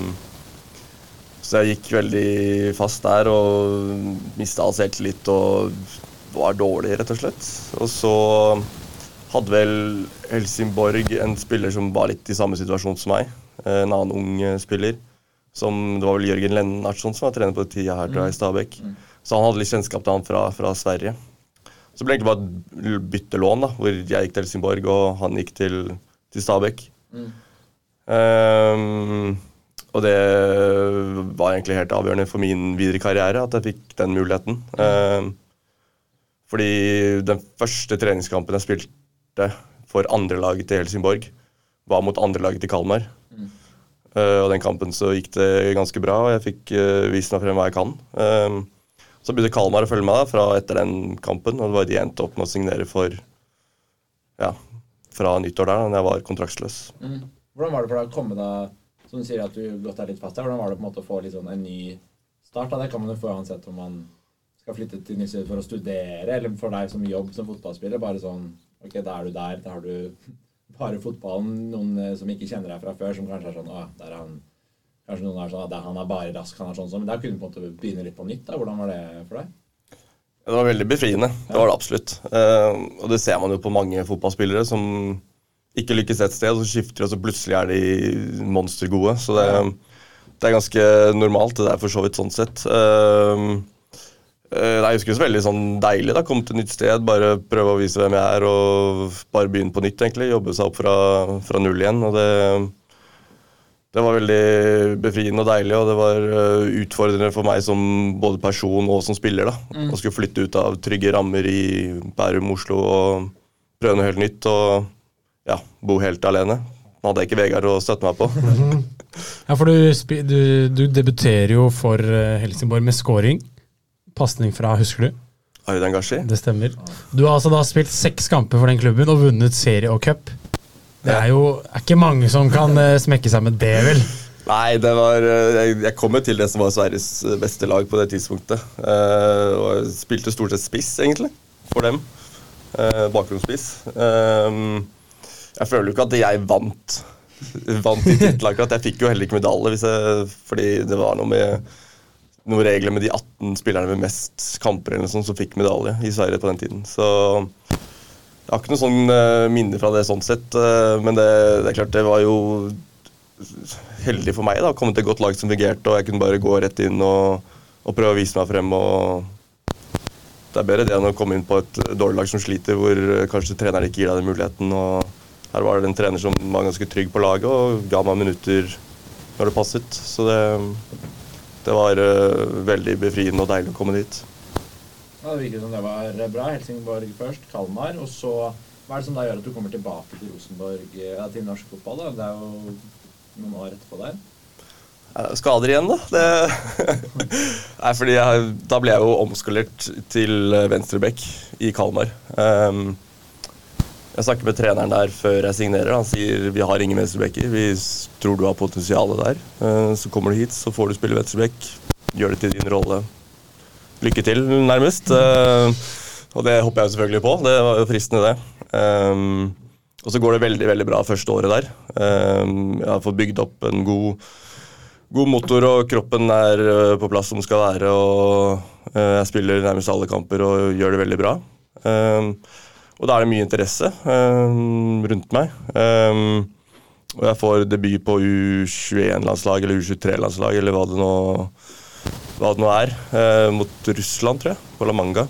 så jeg gikk veldig fast der og mista all selvtillit og var dårlig, rett og slett. Og så hadde vel Helsingborg en spiller som var litt i samme situasjon som meg. En annen ung spiller. Som, det var vel Jørgen Lennartson som var trener på tida her, tror jeg, i Stabekk. Mm. Så han hadde litt kjennskap til han fra, fra Sverige. Så det ble egentlig bare et byttelån, da, hvor jeg gikk til Helsingborg og han gikk til, til Stabæk. Mm. Um, og det var egentlig helt avgjørende for min videre karriere at jeg fikk den muligheten. Mm. fordi den første treningskampen jeg spilte for andrelaget til Helsingborg, var mot andrelaget til Kalmar. Mm. Uh, og den kampen så gikk det ganske bra, og jeg fikk uh, vist meg frem hva jeg kan. Uh, så begynte Kalmar å følge meg da, fra etter den kampen, og det var de endte opp med å signere for ja, fra nyttår der, da jeg var kontraktsløs. Mm. Hvordan var det for deg å komme deg som du sier at du gått deg litt fast her, hvordan var det på en måte å få sånn en ny start? Da? Det kan man jo få uansett om man skal flytte til Nystedet for å studere, eller for deg som jobb som fotballspiller. Bare sånn Ok, da er du der. Da har du bare fotballen. Noen eh, som ikke kjenner deg fra før, som kanskje er sånn Å, der er han Kanskje noen er sånn at han er bare rask, han er sånn sånn. Men der kunne du på en måte begynne litt på nytt. da. Hvordan var det for deg? Det var veldig befriende. Det var det absolutt. Uh, og det ser man jo på mange fotballspillere som ikke lykkes et sted, og så skifter de, og så plutselig er de monstergode. Så det, det, er ganske normalt, det er for så vidt sånn sett. Jeg husker det så veldig sånn deilig da, komme til et nytt sted, bare prøve å vise hvem jeg er og bare begynne på nytt. egentlig, Jobbe seg opp fra, fra null igjen. og det, det var veldig befriende og deilig, og det var utfordrende for meg som både person og som spiller. da, mm. Å skulle flytte ut av trygge rammer i Bærum, Oslo og prøve noe helt nytt. og ja, bo helt alene. Nå hadde jeg ikke Vegard å støtte meg på. ja, for du, du, du, debuterer jo for eh, Helsingborg med scoring. Pasning fra, husker du? Aydan Gashi. Det stemmer. Du har altså da spilt seks kamper for den klubben og vunnet serie og cup. Det er jo er ikke mange som kan uh, smekke seg med det, vel? Nei, var eh, Jeg, jeg kom jo til det som var Sveriges beste lag på det tidspunktet. Uh, og jeg spilte stort sett spiss, egentlig, for dem. Uh, Bakgrunnsspiss. Uh, jeg føler jo ikke at jeg vant vant i tittel. Jeg fikk jo heller ikke medalje jeg, fordi det var noe med noen regler med de 18 spillerne med mest kamper eller sånt, som fikk medalje i Sverige på den tiden. Så jeg har ikke noe sånn uh, minne fra det sånn sett. Uh, men det, det, er klart, det var jo heldig for meg da, å komme til et godt lag som fungerte, og jeg kunne bare gå rett inn og, og prøve å vise meg frem. og Det er bedre det enn å komme inn på et dårlig lag som sliter, hvor kanskje treneren ikke gir deg den muligheten. og her var det en trener som var ganske trygg på laget og ga meg minutter når det passet. Så det, det var uh, veldig befriende og deilig å komme dit. Ja, det virker som det var bra. Helsingborg først, Kalmar. Og så Hva er det som da gjør at du kommer tilbake til Rosenborg, ja, til norsk fotball? da? Det er jo noen år etterpå der. Skader igjen, da. Det Nei, fordi jeg, da ble jeg jo omskolert til venstreback i Kalmar. Um, jeg snakker med treneren der før jeg signerer. Han sier vi har ingen venstrebacker. Vi tror du har potensialet der. Uh, så kommer du hit, så får du spille venstreback. Gjør det til din rolle. Lykke til, nærmest. Eh, og det hopper jeg selvfølgelig på. Det var jo fristende, det. Eh, og så går det veldig veldig bra første året der. Jeg har fått bygd opp en god, god motor, og kroppen er på plass som skal være. Og jeg spiller nærmest alle kamper og gjør det veldig bra. Og da er det mye interesse rundt meg. Og jeg får debut på U21-landslag eller U23-landslag eller hva det nå, hva det nå er, eh, mot Russland, tror jeg, på La Manga.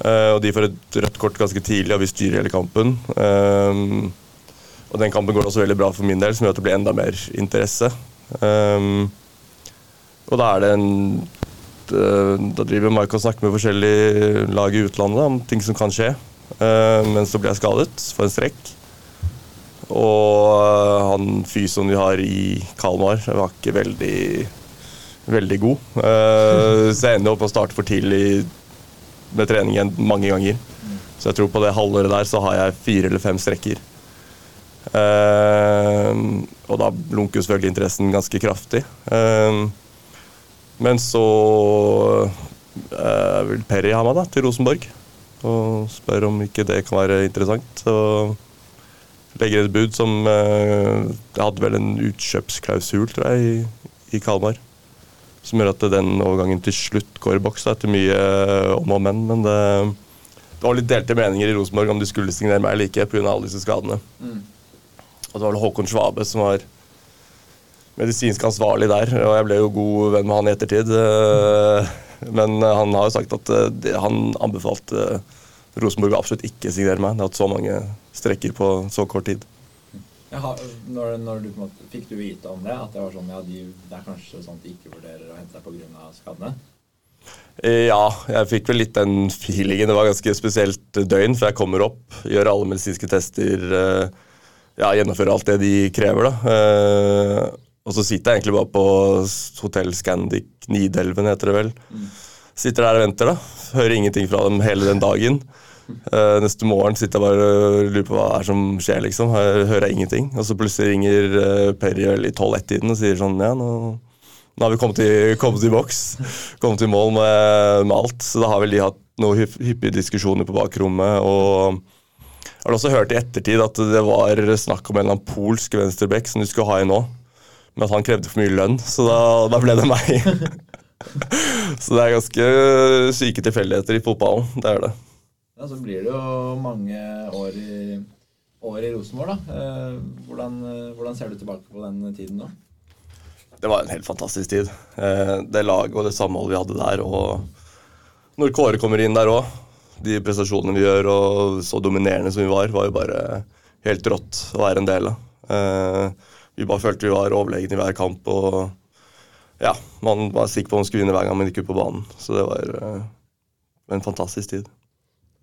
Eh, og de får et rødt kort ganske tidlig, og vi styrer hele kampen. Um, og den kampen går også veldig bra for min del, som gjør at det blir enda mer interesse. og da er det en da driver Mike og snakker med forskjellige lag i utlandet om ting som kan skje. Uh, men så ble jeg skadet for en strekk. Og eh, han fysioen vi har i Kalmar, var ikke veldig, veldig god. Eh, så jeg ender opp med å starte for tidlig med trening igjen mange ganger. Så jeg tror på det halvåret der så har jeg fire eller fem strekker. Eh, og da blunker selvfølgelig interessen ganske kraftig. Eh, men så vil Perry ha meg da, til Rosenborg og spør om ikke det kan være interessant. Så legger et bud som Jeg hadde vel en utkjøpsklausul, tror jeg, i Kalmar. Som gjør at den overgangen til slutt går i boks etter mye eh, om og men. Men det, det var litt delte meninger i Rosenborg om de skulle signere meg eller ikke pga. alle disse skadene. Og det var vel Håkon Svabe som var medisinsk ansvarlig der, og jeg ble jo god venn med han i ettertid. eh, Men han har jo sagt at eh, han anbefalte Rosenborg absolutt ikke signere meg. Det har hatt så mange strekker på så kort tid. Jeg har, når, når du på en måte, Fikk du vite om det? At det var sånn, ja, de, det er kanskje sånn at de ikke vurderer å hente deg pga. skadene? Eh, Ja, jeg fikk vel litt den feelingen. Det var ganske spesielt døgn, for jeg kommer opp, gjør alle medisinske tester, eh, ja, gjennomfører alt det de krever. da. Eh, Og så sitter jeg egentlig bare på hotell Scandic Nidelven, heter det vel. Sitter der og venter, da. Hører ingenting fra dem hele den dagen. Eh, neste morgen sitter jeg bare og lurer på hva er som skjer, liksom. Her hører jeg ingenting. Og så plutselig ringer uh, Perry i 12-1-tiden og sier sånn Ja, nå nå har vi kommet i, kommet i boks, kommet i mål med, med alt. Så da har vel de hatt noen hyppige diskusjoner på bakrommet. Og jeg har også hørt i ettertid at det var snakk om en eller annen polsk venstreback som de skulle ha inn nå. Men at han krevde for mye lønn, så da, da ble det meg. så det er ganske syke tilfeldigheter i fotballen. Det er det. Ja, Så blir det jo mange år i, år i Rosenborg, da. Eh, hvordan, eh, hvordan ser du tilbake på den tiden nå? Det var en helt fantastisk tid. Eh, det laget og det samholdet vi hadde der. Og når Kåre kommer inn der òg, de prestasjonene vi gjør, og så dominerende som vi var, var jo bare helt rått å være en del av. Vi bare følte vi var overlegne i hver kamp. og ja, Man var sikker på om man skulle vinne hver gang man gikk ut på banen. Så det var en fantastisk tid.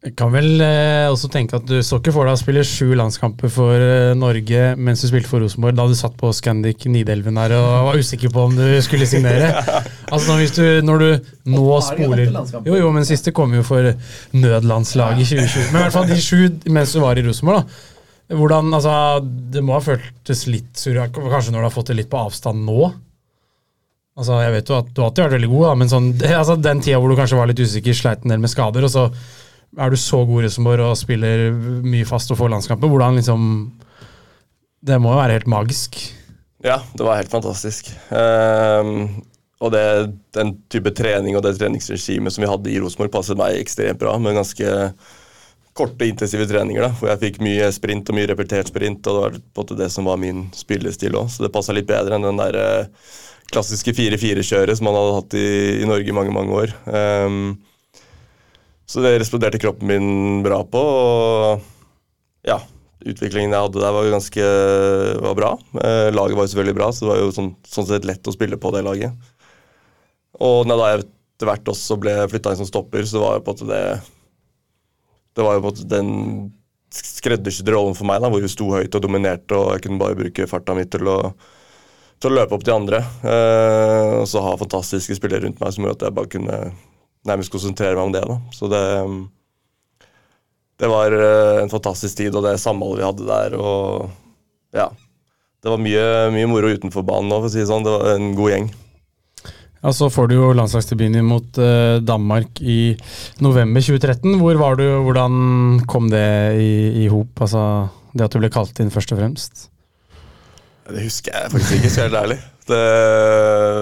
Jeg kan vel eh, også tenke at du så ikke for deg å spille sju landskamper for eh, Norge mens du spilte for Rosenborg, da du satt på Scandic Nidelven der og var usikker på om du skulle signere. altså når, du, når du nå har spoler? Jo, jo, men siste kom jo for nødlandslaget i 2020. Men i hvert fall de sju mens du var i Rosenborg, da. Hvordan, altså, Det må ha føltes litt surrealt, kanskje når du har fått det litt på avstand nå? Altså, jeg vet jo at Du har alltid vært veldig god, da, men sånn, det, altså, den tida hvor du kanskje var litt usikker, sleit en del med skader, og så er du så god i Rosenborg og spiller mye fast og får landskamper. Hvordan liksom Det må jo være helt magisk. Ja, det var helt fantastisk. Um, og det, den type trening og det treningsregimet som vi hadde i Rosenborg, passet meg ekstremt bra. Med ganske korte, intensive treninger. da, Hvor jeg fikk mye sprint og mye repetert sprint. og Det var på en måte det som var min spillestil òg, så det passa litt bedre enn den der eh, klassiske 4-4-kjøret som man hadde hatt i, i Norge i mange, mange år. Ehm, så det responderte kroppen min bra på. og ja, utviklingen jeg hadde der var ganske var bra. Eh, laget var jo selvfølgelig bra, så det var jo sånn, sånn sett lett å spille på det laget. Og da jeg etter hvert også ble flytta inn som stopper, så var jo på en måte det Det var jo på en måte den skreddersydde rollen for meg, da, hvor vi sto høyt og dominerte, og jeg kunne bare bruke farta mi til å, til å løpe opp de andre. Eh, og så ha fantastiske spillere rundt meg som gjorde at jeg bare kunne nærmest konsentrere meg om det. da. Så det det var eh, en fantastisk tid, og det samholdet vi hadde der. og ja, Det var mye, mye moro utenfor banen òg, for å si det sånn. Det var en god gjeng. Ja, Så får du jo landslagsdebuten mot eh, Danmark i november 2013. Hvor var du, Hvordan kom det i, i hop? Altså, det at du ble kalt inn, først og fremst? Det husker jeg faktisk ikke, skal jeg være ærlig. Det,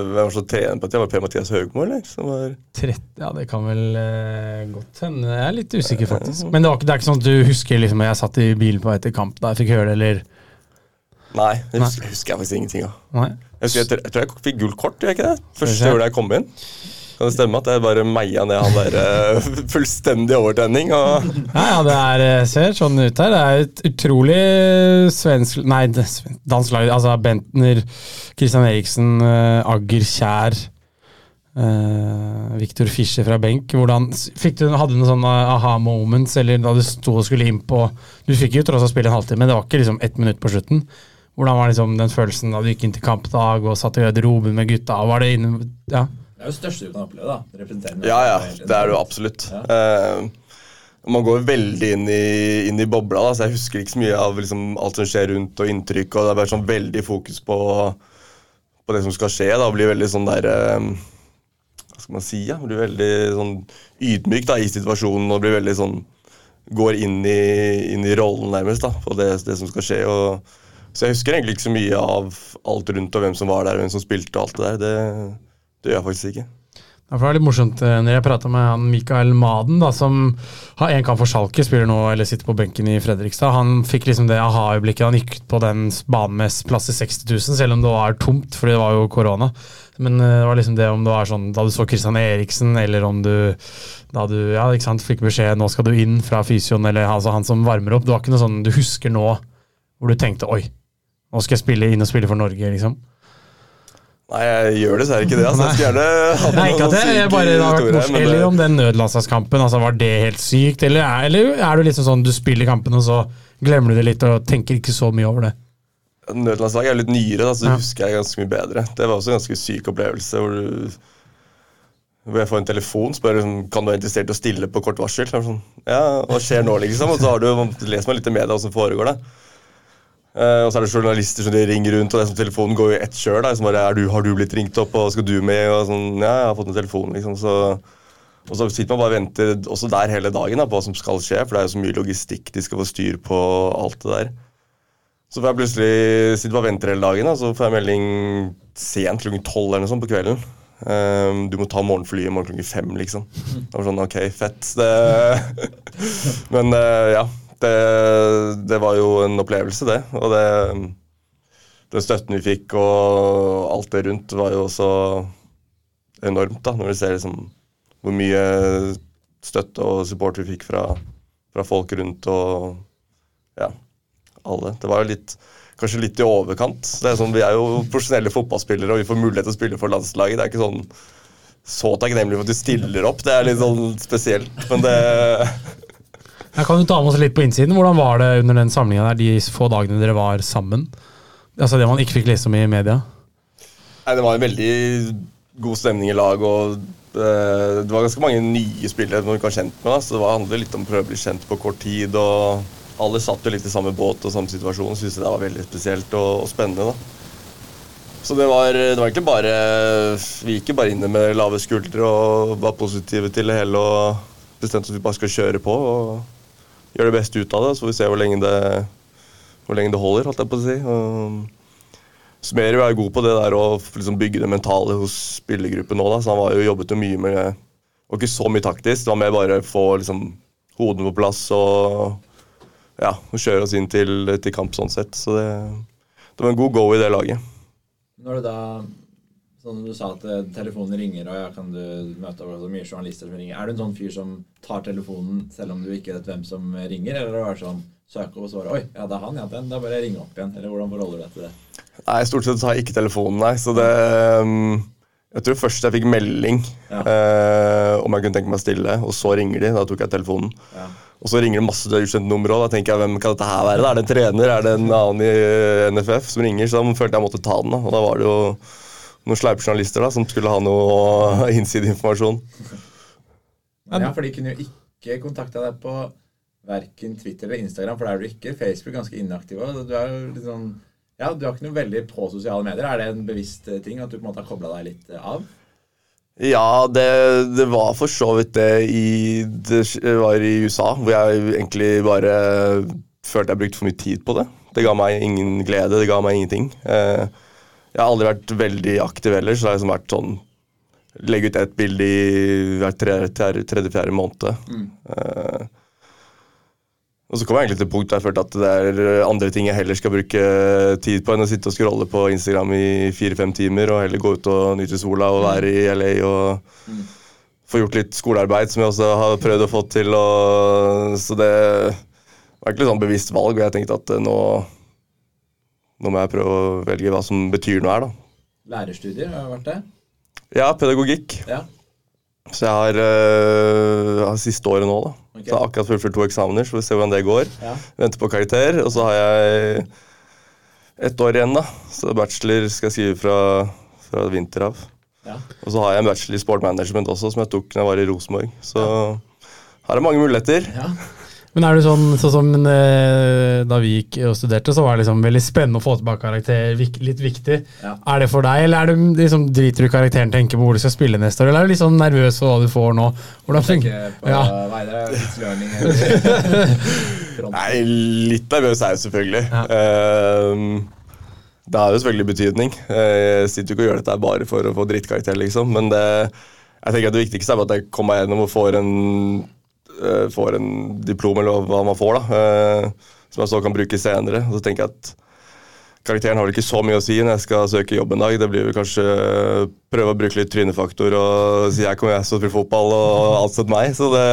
hvem var som trener på det? Var det Per-Mathias Haugmo, eller? Som var 30, ja, det kan vel uh, godt hende. Jeg er litt usikker, faktisk. Men det, var det er ikke sånn at du husker liksom jeg satt i bilen på vei til kamp da jeg fikk høre det, eller Nei, det husker, husker jeg faktisk ingenting av. Jeg, husker, jeg, tror- jeg tror jeg fikk gult kort, gjør jeg ikke det? Første året jeg kom inn. Kan det stemme at jeg bare meia ned han der eh, fullstendig overtenning? Og Ja, ja, det er, eh, ser sånn ut her. Det er et utrolig svensk Nei, dansk lag. Altså Bentner, Christian Eriksen, eh, Agger, Kjær, Uh, Viktor Fischer fra benk. Hvordan, fikk du, hadde du noen sånne aha-moments eller da du sto og skulle inn på Du fikk jo tross alt spille en halvtime, men det var ikke liksom ett minutt på slutten. Hvordan var liksom den følelsen da du gikk inn til kampdag og satt i garderoben med gutta? Var det inne, ja. Er jo det største du kan oppleve, da. Ja, ja. Det er det jo absolutt. Ja. Uh, man går veldig inn i, inn i bobla, da, så jeg husker ikke så mye av liksom, alt som skjer rundt, og inntrykk. og Det er bare sånn veldig fokus på, på det som skal skje. da, blir veldig sånn der uh, Hva skal man si? Ja? Blir veldig sånn ydmyk da, i situasjonen og blir veldig sånn Går inn i, inn i rollen, nærmest, da, på det, det som skal skje. og så jeg husker egentlig ikke så mye av alt rundt og hvem som var der, og hvem som spilte og alt det der. Det, det gjør jeg faktisk ikke. Det er litt morsomt eh, når jeg prata med han Mikael Maden, da, som har en kamp for Schalke, spiller nå eller sitter på benken i Fredrikstad. Han fikk liksom det aha-øyeblikket. Han gikk på den banen med plass til 60 000, selv om det var tomt, fordi det var jo korona. Men eh, det var liksom det om det var sånn da du så Christian Eriksen, eller om du da du ja, ikke sant, fikk beskjed nå skal du inn fra fysioen, eller altså han som varmer opp. Det var ikke noe sånn du husker nå hvor du tenkte oi, nå skal jeg spille inn og spille for Norge, liksom. Nei, jeg gjør dessverre ikke det. altså. Jeg skulle gjerne hatt Nei, ikke at det, noen jeg bare, det historier, men Eller om den nødlandslagskampen, altså var det helt sykt? Eller er, eller er du liksom sånn du spiller kampen, og så glemmer du det litt og tenker ikke så mye over det? Nødlandslaget er litt nyere, da, så det Ja. husker jeg ganske mye bedre. Det var også en ganske syk opplevelse. hvor du hvor jeg får en telefon spør liksom, kan du være interessert i å stille på kort varsel. Så er det sånn, ja, Hva skjer nå, liksom? Og så har du lest meg litt i media hva som foregår. da. Eh, og så er det journalister som de ringer rundt, og det er sånn, telefonen går jo ett kjør. som du, 'Har du blitt ringt opp, og skal du med?' og sånn, 'Ja, jeg har fått en telefon', liksom. så... Og så sitter man bare og venter også der hele dagen da, på hva som skal skje, for det er jo så mye logistikk de skal få styr på. alt det der. Så får jeg plutselig sitte og vente hele dagen, da, så får jeg melding sent klokken tolv eller noe sånt på kvelden. Um, du må ta morgenflyet i morgen klokken fem, liksom. Det var sånn, ok, fett. Det... Men uh, ja, det, det var jo en opplevelse, det. Og det, den støtten vi fikk og alt det rundt, var jo også enormt, da, når du ser liksom hvor mye støtte og support vi fikk fra, fra folk rundt og ja, alle. Det var jo litt, kanskje litt i overkant. Det er sånn, vi er jo profesjonelle fotballspillere, og vi får mulighet til å spille for landslaget. Det er ikke sånn så takknemlig for at du stiller opp. Det er litt sånn spesielt. Men det Jeg kan du ta med oss litt på innsiden. Hvordan var det under den samlinga der, de få dagene dere var sammen? Altså Det man ikke fikk lese om i media? Nei, Det var en veldig god stemning i lag. og eh, Det var ganske mange nye spillere man ikke var kjent med. Så det var handlet litt om å prøve å bli kjent på kort tid. og Alle satt jo litt i samme båt og samme situasjon. Syntes det var veldig spesielt og, og spennende. da. Så det var, det var egentlig bare Vi gikk bare inn med lave skuldre og var positive til det hele. og Bestemte at vi bare skal kjøre på og gjøre det beste ut av det. Så får vi se hvor lenge det, hvor lenge det holder, holdt jeg på å si. Smerud er god på det der å liksom bygge det mentale hos spillergruppen nå. Han var jo jobbet jo mye med det. Og ikke så mye taktisk. Det var mer bare å få liksom, hodene på plass og ja, kjøre oss inn til, til kamp sånn sett. Så det, det var en god go i det laget. Når du da Sånn du sa at eh, telefonen ringer, og ja, kan du møte over så mye journalister som ringer. Er du en sånn fyr som tar telefonen selv om du ikke vet hvem som ringer? Eller er det sånn søke og svare Oi, ja, det er han, ja, den. Da bare ringe opp igjen. Eller hvordan forholder du deg til det? Nei, Stort sett tar jeg ikke telefonen, nei. Så det um, Jeg tror først jeg fikk melding Ja. eh, om jeg kunne tenke meg stille, og så ringer de. Da tok jeg telefonen. Ja. Og så ringer det masse ukjente numre òg. Da tenker jeg hvem kan dette her være? Da? Er det en trener? Er det en annen i NFF som ringer? Så da følte jeg måtte ta den. da. Og da var det jo noen sleipe journalister da, som skulle ha noe innsideinformasjon. Ja, for de kunne jo ikke kontakta deg på verken Twitter eller Instagram, for der er du ikke. Facebook ganske inaktiv. Du er jo litt sånn Ja, du har ikke noe veldig på sosiale medier. Er det en bevisst eh, ting at du på en måte har kobla deg litt eh, av? Ja, det, det var for så vidt det i Det var i USA, hvor jeg egentlig bare følte jeg brukte for mye tid på det. Det ga meg ingen glede, det ga meg ingenting. Eh, Jeg har aldri vært veldig aktiv ellers, så det har liksom vært sånn Legge ut ett bilde i hver tredje-fjerde måned. Eh, og så kom jeg egentlig til punkt der jeg følte at det er andre ting jeg heller skal bruke tid på enn å sitte og scrolle på Instagram i fire-fem timer, og heller gå ut og nyte sola og være i LA og få gjort litt skolearbeid, som jeg også har prøvd å få til. Og, så det var egentlig sånn bevisst valg, og jeg tenkte at eh, nå, nå må jeg prøve å velge hva som betyr noe her, da. Lærerstudier har det vært det? Ja, pedagogikk. Ja. Så jeg har, øh, har siste året nå, da. Okay. Så jeg har akkurat fullført to eksamener, så vi får se hvordan det går. Ja. Venter på karakter. Og så har jeg ett år igjen, da. Så bachelor skal jeg skrive fra, fra vinter av. Ja. Og så har jeg en bachelor i sport management også, som jeg tok når jeg var i Rosenborg. Så her er mange muligheter. ja. Men er du sånn, sånn som eh, da vi gikk og studerte, så var det liksom veldig spennende å få tilbake karakter, litt viktig. Ja. Er det for deg, eller er det liksom, driter du i karakteren, tenker på hvor du skal spille neste år, eller er du litt sånn nervøs for hva du får nå? Hvordan funker på Ja. Front. Nei, litt nervøs er jeg selvfølgelig. Ja. Ehm, det har jo selvfølgelig betydning. Eh, Jeg sitter jo ikke og gjør dette bare for å få drittkarakter, liksom. Men det, jeg tenker at det viktigste er at jeg kommer meg gjennom og får en, får en diplom, eller hva man får, da. eh, Som jeg så kan bruke senere. Og så tenker jeg at karakteren har vel ikke så mye å si når jeg skal søke jobb en dag. Det blir vel kanskje eh, prøve å bruke litt trynefaktor og si jeg kommer jeg til å spille fotball, og ansett meg. Så det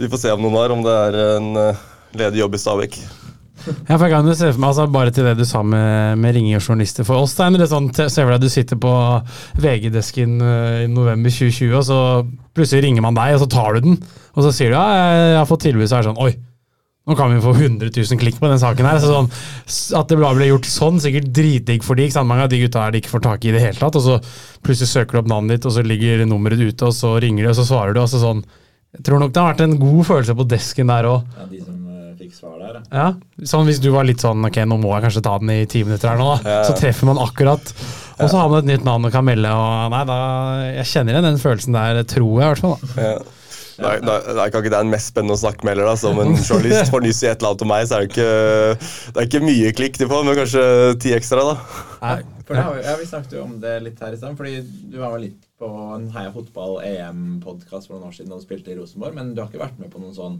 vi får se om noen har, om det er en eh, ledig jobb i Stabæk. Ja, for jeg kan jo se for meg, altså, Bare til det du sa med, med ringing av journalister for oss, Steiner. det Sånn, se for deg du sitter på VG-desken eh, i november 2020, og så plutselig ringer man deg, og så tar du den. Og så sier du ja, jeg har fått tilbud, så er det sånn Oi, nå kan vi få 100 000 klikk på den saken her. Så sånn, at det ble gjort sånn, sikkert dritdigg for de, ikke sant? Mange av de gutta her de ikke får tak i i det hele tatt. Og så plutselig søker du opp navnet ditt, og så ligger nummeret ute, og så ringer de, og så svarer du. og så sånn Jeg tror nok det har vært en god følelse på desken der òg. Fikk svar der, ja. Sånn Hvis du var litt sånn Ok, nå må jeg kanskje ta den i ti minutter her nå, da. Ja. Så treffer man akkurat. Og så har man et nytt navn og kan melde. Og nei, da, jeg kjenner igjen den følelsen der, tror jeg i hvert fall. da. Ja. Nei, nei, nei, er ikke det den mest spennende å snakke med heller. da. Som en journalist får nyss i et eller annet om meg, så er det ikke, det er ikke mye klikk de får, men kanskje ti ekstra. da. Nei, For det har vi, ja, vi snakket jo om det litt her i stedet, fordi du var vel litt på en Heia Fotball-EM-podkast for noen år siden da du spilte i Rosenborg, men du har ikke vært med på noen sånn,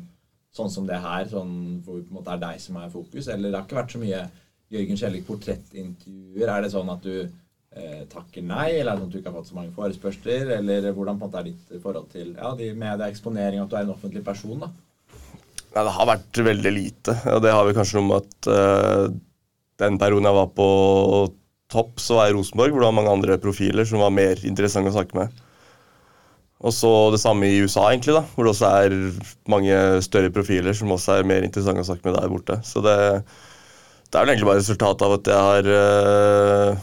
sånn som det her, sånn hvor det er deg som er fokus, eller det har ikke vært så mye Jørgen Skjellig portrettintervjuer. Er det sånn at du eh, takker nei, eller er det sånn at du ikke har fått så mange forespørsler, eller hvordan på en måte er ditt forhold til ja, de medieeksponering, at du er en offentlig person, da? Nei, Det har vært veldig lite, og det har vi kanskje noe med at eh, den perioden jeg var på topp, så var jeg i Rosenborg, hvor det var mange andre profiler som var mer interessante å snakke med. Og så det samme i USA, egentlig, da, hvor det også er mange større profiler som også er mer interessante å snakke med der borte. Så det, det er vel egentlig bare resultatet av at jeg har uh,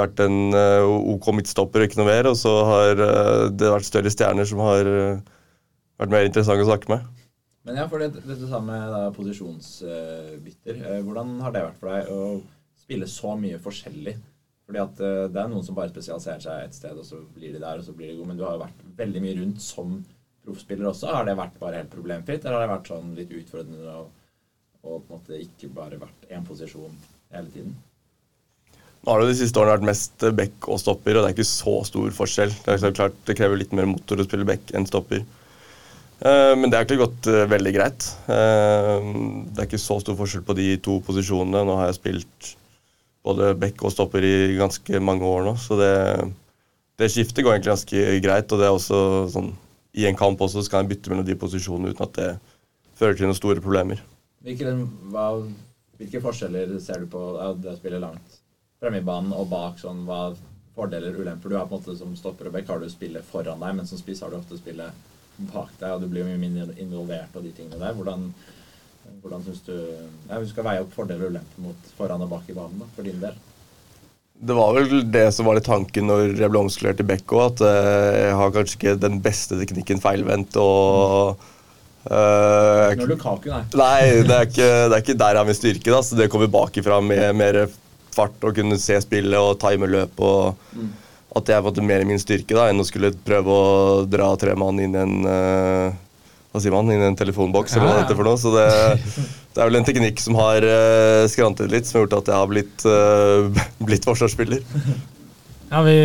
vært en uh, OK midtstopper og ikke noe mer, og så har uh, det vært større stjerner som har vært mer interessante å snakke med. Men ja, for det, dette sa med posisjonsbytter. Hvordan har det vært for deg å spille så mye forskjellig? Fordi at eh, det er noen som bare spesialiserer seg et sted, og så blir de der, og så blir de gode. Men du har jo vært veldig mye rundt som proffspiller også. Har det vært bare helt problemfritt, eller har det vært sånn litt utfordrende og, og på en måte ikke bare vært én posisjon hele tiden? Nå har det de siste årene vært mest back og stopper, og det er ikke så stor forskjell. Det er klart det krever litt mer motor å spille back enn stopper. Eh, Men det har egentlig gått eh, veldig greit. Eh, Det er ikke så stor forskjell på de to posisjonene. Nå har jeg spilt både bekk og stopper i ganske mange år nå, så det, det skiftet går egentlig ganske greit. Og det er også sånn I en kamp også så kan jeg bytte mellom de posisjonene uten at det fører til noen store problemer. Hvilke, hva, hvilke forskjeller ser du på det å spille langt fremme i banen og bak? sånn, Hva fordeler ulemper? Du har på en måte Som stopper og bekk har du spillet foran deg, men som spiss har du ofte spillet bak deg, og du blir jo mye mindre involvert og de tingene der. Hvordan, hvordan syns du ja, Vi skal veie opp fordeler og ulemper mot foran og bak i banen, da, for din del? Det var vel det som var litt tanken når jeg ble omskolert i Bekko, at eh, jeg har kanskje ikke den beste teknikken feilvendt og eh, Når Lukaku, nei. Nei, det er, ikke, det er ikke der jeg har min styrke. Da. Så det kommer bakifra med mer fart og kunne se spillet og time løp. og At det er på en måte mer min styrke da, enn å skulle prøve å dra tre mann inn i en eh, hva sier man, inn i en telefonboks, eller hva det heter for noe. Så det, det er vel en teknikk som har uh, skrantet litt, som har gjort at jeg har blitt, uh, blitt forsvarsspiller. Ja, vi,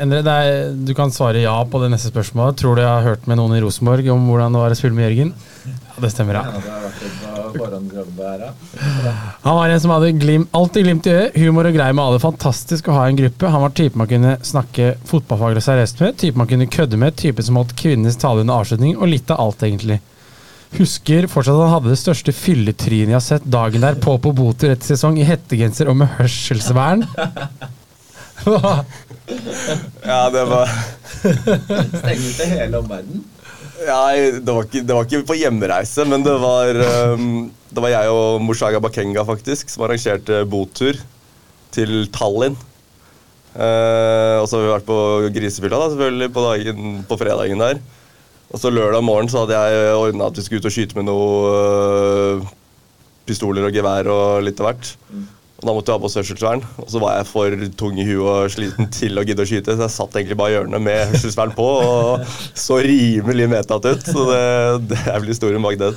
Endre, det er, du kan svare ja på det neste spørsmålet. Tror du jeg har hørt med noen i Rosenborg om hvordan det var å spille med Jørgen? Ja, Det stemmer, Ja, ja. det her, ja. Han var en som hadde glim, alltid glimt i øyet, humor og greier med alle. Fantastisk å ha en gruppe. Han var typen man kunne snakke fotballfaglig seriøst med, typen man kunne kødde med, typen som holdt kvinnenes tale under avslutning, og litt av alt, egentlig. Husker fortsatt at han hadde det største fylletrynet jeg har sett dagen der på på Boter etter sesong, i hettegenser og med hørselsvern. Ja, det var Stengte hele omverdenen. Ja, det var, ikke, det var ikke på hjemreise, men det var, um, det var jeg og Mushaga Bakenga faktisk som arrangerte botur til Tallinn. Uh, og så har vi vært på grisefylla da, selvfølgelig på, dagen, på fredagen der. Og så lørdag morgen så hadde jeg ordna at vi skulle ut og skyte med noe uh, pistoler og gevær og litt av hvert. Mm. Og Da måtte jeg ha på hørselsvern, og så var jeg for tung i huet og sliten til å gidde å skyte, så jeg satt egentlig bare i hjørnet med hørselsvern på og så rimelig medtatt ut. Så det, det er vel historien bak den.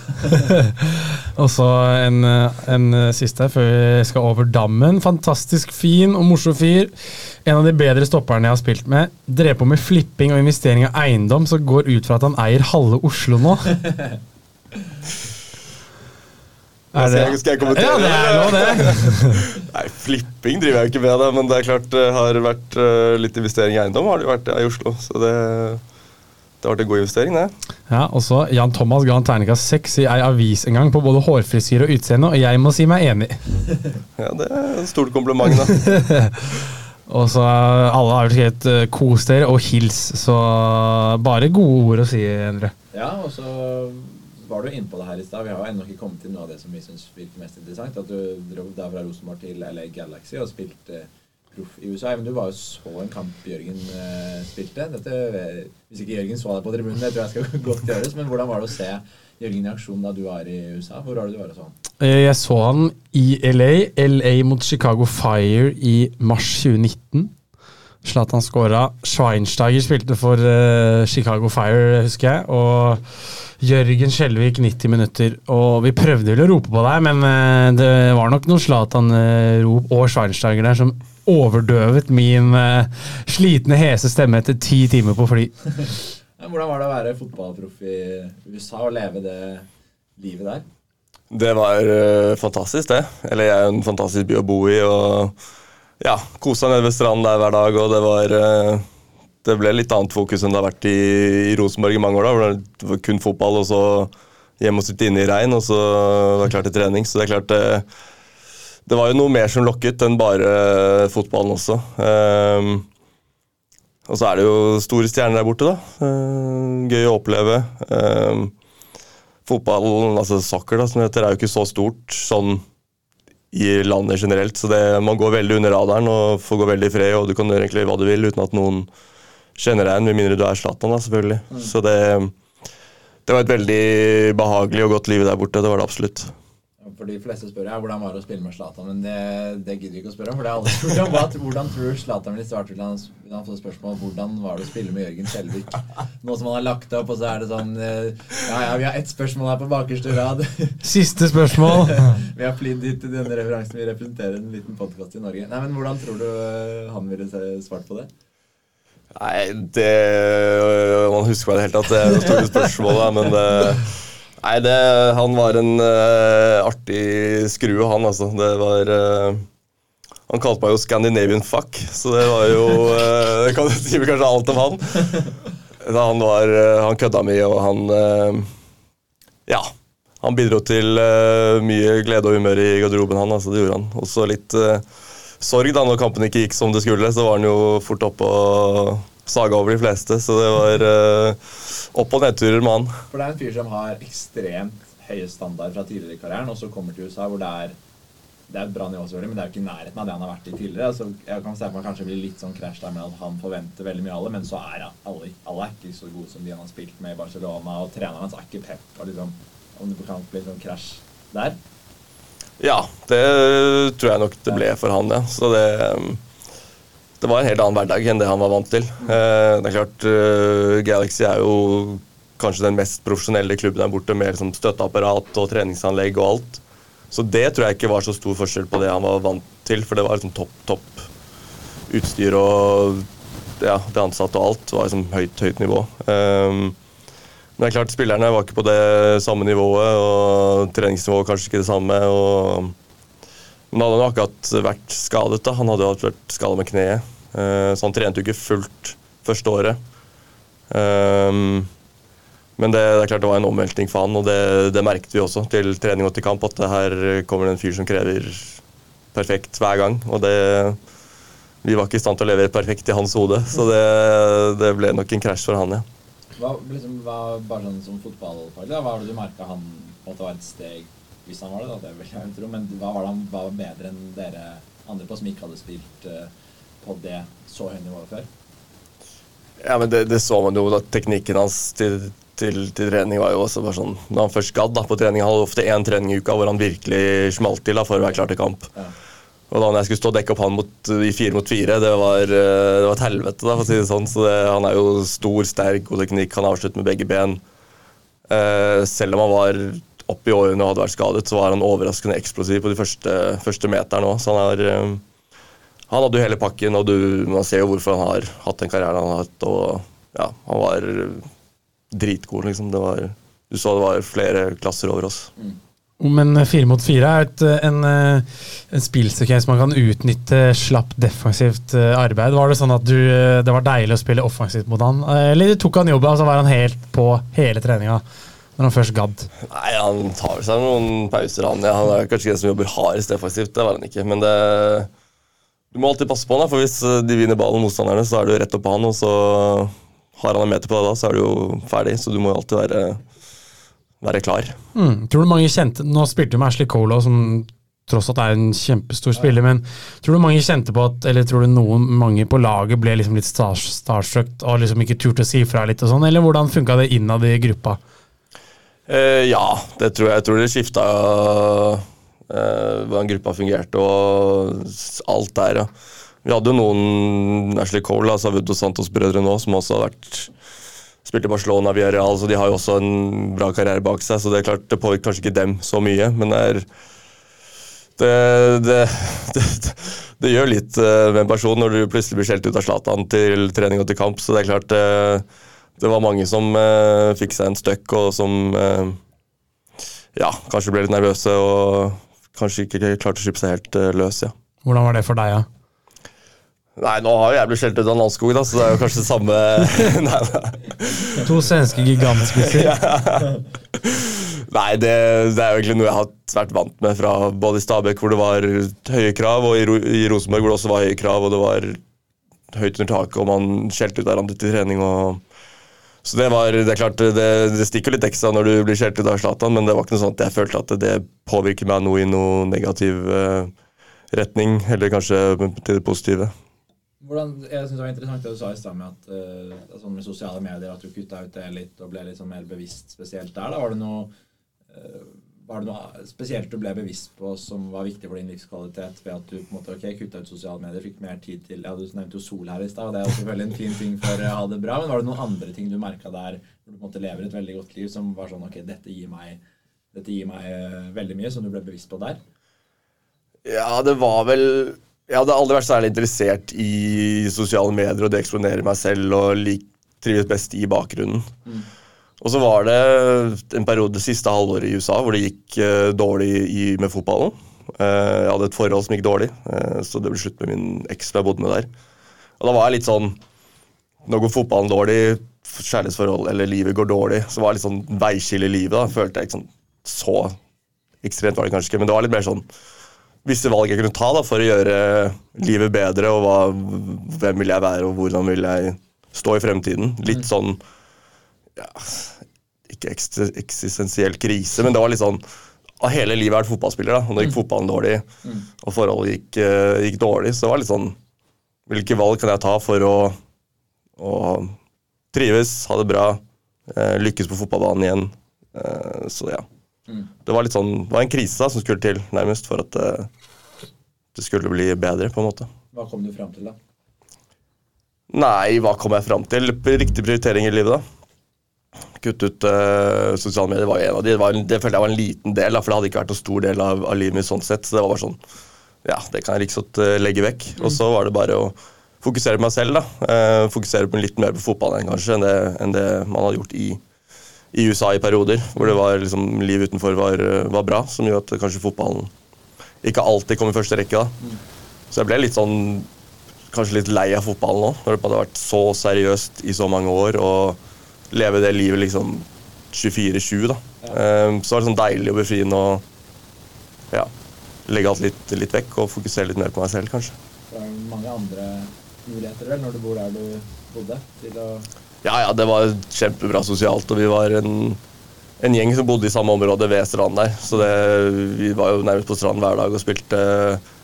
og så en, en, siste før vi skal over dammen. Fantastisk fin og morsom fyr. En av de bedre stopperne jeg har spilt med. Drev på med flipping og investering av eiendom, så går ut fra at han eier halve Oslo nå. Er det, skal jeg kommentere? Ja, det er lov, det. Nei, Flipping driver jeg ikke med, det, men det er klart det har vært uh, litt investering i eiendom. har det vært i Oslo, så det, det har vært en god investering, det. Ja, og så Jan Thomas ga en terningkast seks i ei avis en gang på både hårfrisyre og utseende, og jeg må si meg enig. ja, det er et stort kompliment, da. og så Alle har jo skrevet uh, 'kos dere' og 'hils', så bare gode ord å si, Endre. Ja, og så var du inne på det her i stad. Vi har jo ennå ikke kommet til noe av det som vi syns virker mest interessant. At du dro der fra Rosenborg til LA Galaxy og spilte proff i USA. Men du var jo så en kamp Jørgen uh, spilte. Dette, hvis ikke Jørgen så deg på tribunen, det tror jeg skal godt gjøres. Men hvordan var det å se Jørgen i aksjon da du var i USA? Hvor var det du var og så han? Eh, jeg så han i LA. LA mot Chicago Fire i mars 2019. Zlatan skåra. Schweinsteiger spilte for uh, Chicago Fire, husker jeg. og Jørgen Skjelvik 90 minutter. Og vi prøvde vel å rope på deg, men uh, det var nok noen Zlatan-rop og Schweinsteiger der som overdøvet min uh, slitne, hese stemme etter ti timer på fly. Hvordan var det å være fotballproff i USA og leve det livet der? Det var uh, fantastisk, det. Eller jeg er en fantastisk by å bo i. og ja, Kosa nede ved stranden der hver dag, og det var det ble litt annet fokus enn det har vært i, i Rosenborg i mange år. da, hvor Det var kun fotball, og så hjem og sitte inne i regn, og så var det klart til trening. Så det er klart det, det var jo noe mer som lokket enn bare fotballen også. Um, og så er det jo store stjerner der borte, da. Uh, gøy å oppleve. Um, fotballen, altså soccer, da, som heter, er jo ikke så stort sånn i landet generelt. Så det, man går veldig under radaren og får gå veldig i fred, og du kan gjøre egentlig hva du vil uten at noen kjenner deg igjen, med mindre du er Zlatan, selvfølgelig. Mm. Så det, det var et veldig behagelig og godt liv der borte. Det var det absolutt. For de fleste spør ja, hvordan var det å spille med Zlatan, men det, det gidder vi ikke å spørre om. for det er alle spurt om. Hvordan tror du Zlatan ville svart hvis han, han får spørsmål hvordan var det å spille med Jørgen Skjelvik? Nå som han har lagt opp, og så er det sånn eh, Ja, ja, vi har ett spørsmål her på bakerste rad. Siste spørsmål. vi har flidd hit til denne referansen. Vi representerer en liten podkast i Norge. Nei, men Hvordan tror du eh, han ville svart på det? Nei, det Man husker meg i det hele tatt. Det er det store spørsmålet. Men det, nei, det, han var en uh, artig skrue, han, altså. Det var uh, Han kalte meg jo Scandinavian fuck, så det var jo uh, Det kan si kanskje alt om han. Han var Han kødda mye, og han Ja. Han bidro til mye glede og humør i garderoben, han. altså Det gjorde han. Også litt sorg da når kampen ikke gikk som det skulle. Så var han jo fort oppe og saga over de fleste. Så det var uh, opp- og nedturer med han. For det er en fyr som har ekstremt høye standarder fra tidligere i karrieren, og så kommer til USA hvor det er det er et bra nivå, selvfølgelig, men det er jo ikke i nærheten av det han har vært i tidligere. Altså, jeg kan se for meg kanskje blir litt sånn krasj der med at han forventer veldig mye av alle, men så er alle, alle er ikke så gode som de han har spilt med i Barcelona, og treneren hans er ikke pep. Og liksom, om det kan bli sånn krasj der. Ja, det tror jeg nok det ble for han, ja. Så det, det var en helt annen hverdag enn det han var vant til. Eh, det er klart, eh, Galaxy er jo kanskje den mest profesjonelle klubben der borte, med liksom støtteapparat og treningsanlegg og alt. Så det tror jeg ikke var så stor forskjell på det han var vant til, for det var liksom topp, topp utstyr og ja, det ansatte og alt var liksom høyt, høyt nivå. Um, men det er klart, spillerne var ikke på det samme nivået, og treningsnivået kanskje ikke det samme. og men han hadde akkurat vært skadet. da. Han hadde vært skadet med kneet. Uh, så han trente jo ikke fullt første året. Um, men det, det, er klart det var en omveltning for han, og det, det, merket vi også til trening og til kamp. At det her kommer det en fyr som krever perfekt hver gang. Og det, vi var ikke i stand til å levere perfekt i hans hode. Så det, det ble nok en krasj for han, ja. Hva, liksom, hva, bare sånn som fotballfaglig, hva det du merka han på at det var et steg Hvis han var det, da, det vil jeg tro. Men hva var det han var bedre enn dere andre på som ikke hadde spilt uh, på det så høye nivået før? Ja, men det, det, så man jo. da Teknikken hans til, til, til trening var jo også bare sånn Når han først gadd på trening, hadde ofte én trening i uka hvor han virkelig smalt til da, for å være klar til kamp. Ja. Og da når jeg skulle stå og dekke opp han mot, i fire mot fire, det var, eh, det var et helvete, da, for å si det sånn. Så det, han er jo stor, sterk, god teknikk. Han avslutter med begge ben. Eh, selv om han var oppe i årene og hadde vært skadet, så var han overraskende eksplosiv på de første, første meterne òg. Han, eh, han hadde jo hele pakken, og du, man ser jo hvorfor han har hatt den karrieren han har hatt. Og ja, han var dritgod, liksom. Det var, du så det var flere klasser over oss. Mm. Men fire mot fire er et, en, en spillsekvens man kan utnytte slapp defensivt eh, arbeid. Var det sånn at du, eh, det var deilig å spille offensivt mot han? eller eller tok han jobben, så var han helt på hele treninga? Når han først gadd? Nei, Han tar seg noen pauser, han. Ja. Han er kanskje den som jobber hardest defensivt, det var han ikke. Men det, du må alltid passe på han, for hvis de vinner ballen, motstanderne, så er du rett opp på han. Og så har han en meter på deg da, så er du jo ferdig. Så du må alltid være være klar. Mm. Tror du mange kjente Nå spilte du med Ashley Cola, som tross det er en kjempestor spiller, men tror du mange kjente på at Eller tror du noen mange på laget ble liksom litt starstruck og liksom ikke turte å si fra litt og sånn, eller hvordan funka det innad i gruppa? Eh, ja, det tror jeg. Jeg tror det skifta eh, hvordan gruppa fungerte og alt der, ja. Vi hadde jo noen Ashley Cole, altså Santos-brødre nå, som også har vært spilt i Barcelona, Villarreal, så de har jo også en bra karriere bak seg. Så det er klart, det påvirker kanskje ikke dem så mye, men det er det, det, det, det gjør litt uh, med en person når du plutselig blir skjelt ut av Zlatan til trening og til kamp. Så det er klart uh, det var mange som eh, fikk seg en støkk, og som ja, kanskje ble litt nervøse og kanskje ikke klarte å slippe seg helt løs. ja. Hvordan var det for deg, ja? Nei, nå har jo jeg blitt skjelt ut av Nanskog, da, så det er jo kanskje det samme nei, nei. To svenske gigantspisser. Nei, det, det, er jo egentlig noe jeg har vært vant med fra både i Stabæk, hvor det var høye krav, og i, i Rosenborg, hvor det også var høye krav, og det var høyt under taket, og man skjelte ut hverandre til trening. og så det var, det er klart, det, det stikker litt ekstra når du blir skjelt ut av Zlatan, men det var ikke noe sånt at jeg følte at det påvirker meg noe i noe negativ uh, retning, eller kanskje til det positive. Hvordan, jeg synes Det var interessant det du sa i stad med, at, uh, sånn med sosiale medier, at du kutta ut det litt og ble litt sånn mer bevisst spesielt der. da, Var det noe, uh, var det noe spesielt du ble bevisst på som var viktig for din livskvalitet ved at du på en måte, ok, kutta ut sosiale medier, fikk mer tid til ja, Du nevnte jo sol her i stad, og det er selvfølgelig en fin ting for å ha det bra. Men var det noen andre ting du merka der hvor du på en måte lever et veldig godt liv, som var sånn ok, dette gir meg, dette gir meg uh, veldig mye, som du ble bevisst på der? Ja, det var vel jeg hadde aldri vært særlig interessert i sosiale medier og det eksponerer meg selv og lik, trives best i bakgrunnen. Mm. Og så var det en periode det siste halvåret i USA hvor det gikk uh, dårlig i, med fotballen. Uh, jeg hadde et forhold som gikk dårlig, uh, så det ble slutt med min eks jeg bodde med der. Og da var jeg litt sånn Nå går fotballen dårlig, kjærlighetsforhold eller livet går dårlig. Så var det litt sånn veiskille i livet. da, Følte jeg ikke sånn Så ekstremt var det kanskje ikke, men det var litt mer sånn visse valg jeg kunne ta da, for å gjøre livet bedre. og hva, Hvem vil jeg være, og hvordan vil jeg stå i fremtiden. Litt mm. sånn ja, Ikke eksistensiell krise, men det var litt sånn av hele livet vært fotballspiller. da, og Nå gikk mm. fotballen dårlig, mm. og forholdet gikk, uh, gikk, dårlig. Så det var litt sånn Hvilke valg kan jeg ta for å, å trives, ha det bra, uh, lykkes på fotballbanen igjen? Uh, så ja. Mm. Det var litt sånn, det var en krise da, som skulle til, nærmest, for at uh, det skulle bli bedre. på en måte. Hva kom du fram til, da? Nei, hva kom jeg fram til? Riktig prioritering i livet, da. Kutte ut uh, sosiale medier var en av de. Det, var, det følte jeg var en liten del, da, for det hadde ikke vært en stor del av, av livet mitt sånn sett. Så det var bare sånn Ja, det kan jeg like godt uh, legge vekk. Mm. Og så var det bare å fokusere på meg selv, da. Uh, fokusere på litt mer på fotballen kanskje enn det, enn det man hadde gjort i i USA i perioder, hvor det var liksom, livet utenfor var, var, bra, som gjør at kanskje fotballen ikke alltid kom i første rekke. da. Så jeg ble litt sånn kanskje litt lei av fotballen nå, når det hadde vært så seriøst i så mange år. Og leve det livet liksom 24-7. da. Ja. Um, så var det sånn deilig å bli fri nå. ja, legge alt litt, litt, vekk og fokusere litt mer på meg selv, kanskje. Det er mange andre muligheter vel, når du bor der du bodde, til å Ja, ja, det var kjempebra sosialt, og vi var en, en gjeng som bodde i samme område ved stranden der. Så det, vi var jo nærmest på stranden hver dag og spilte uh,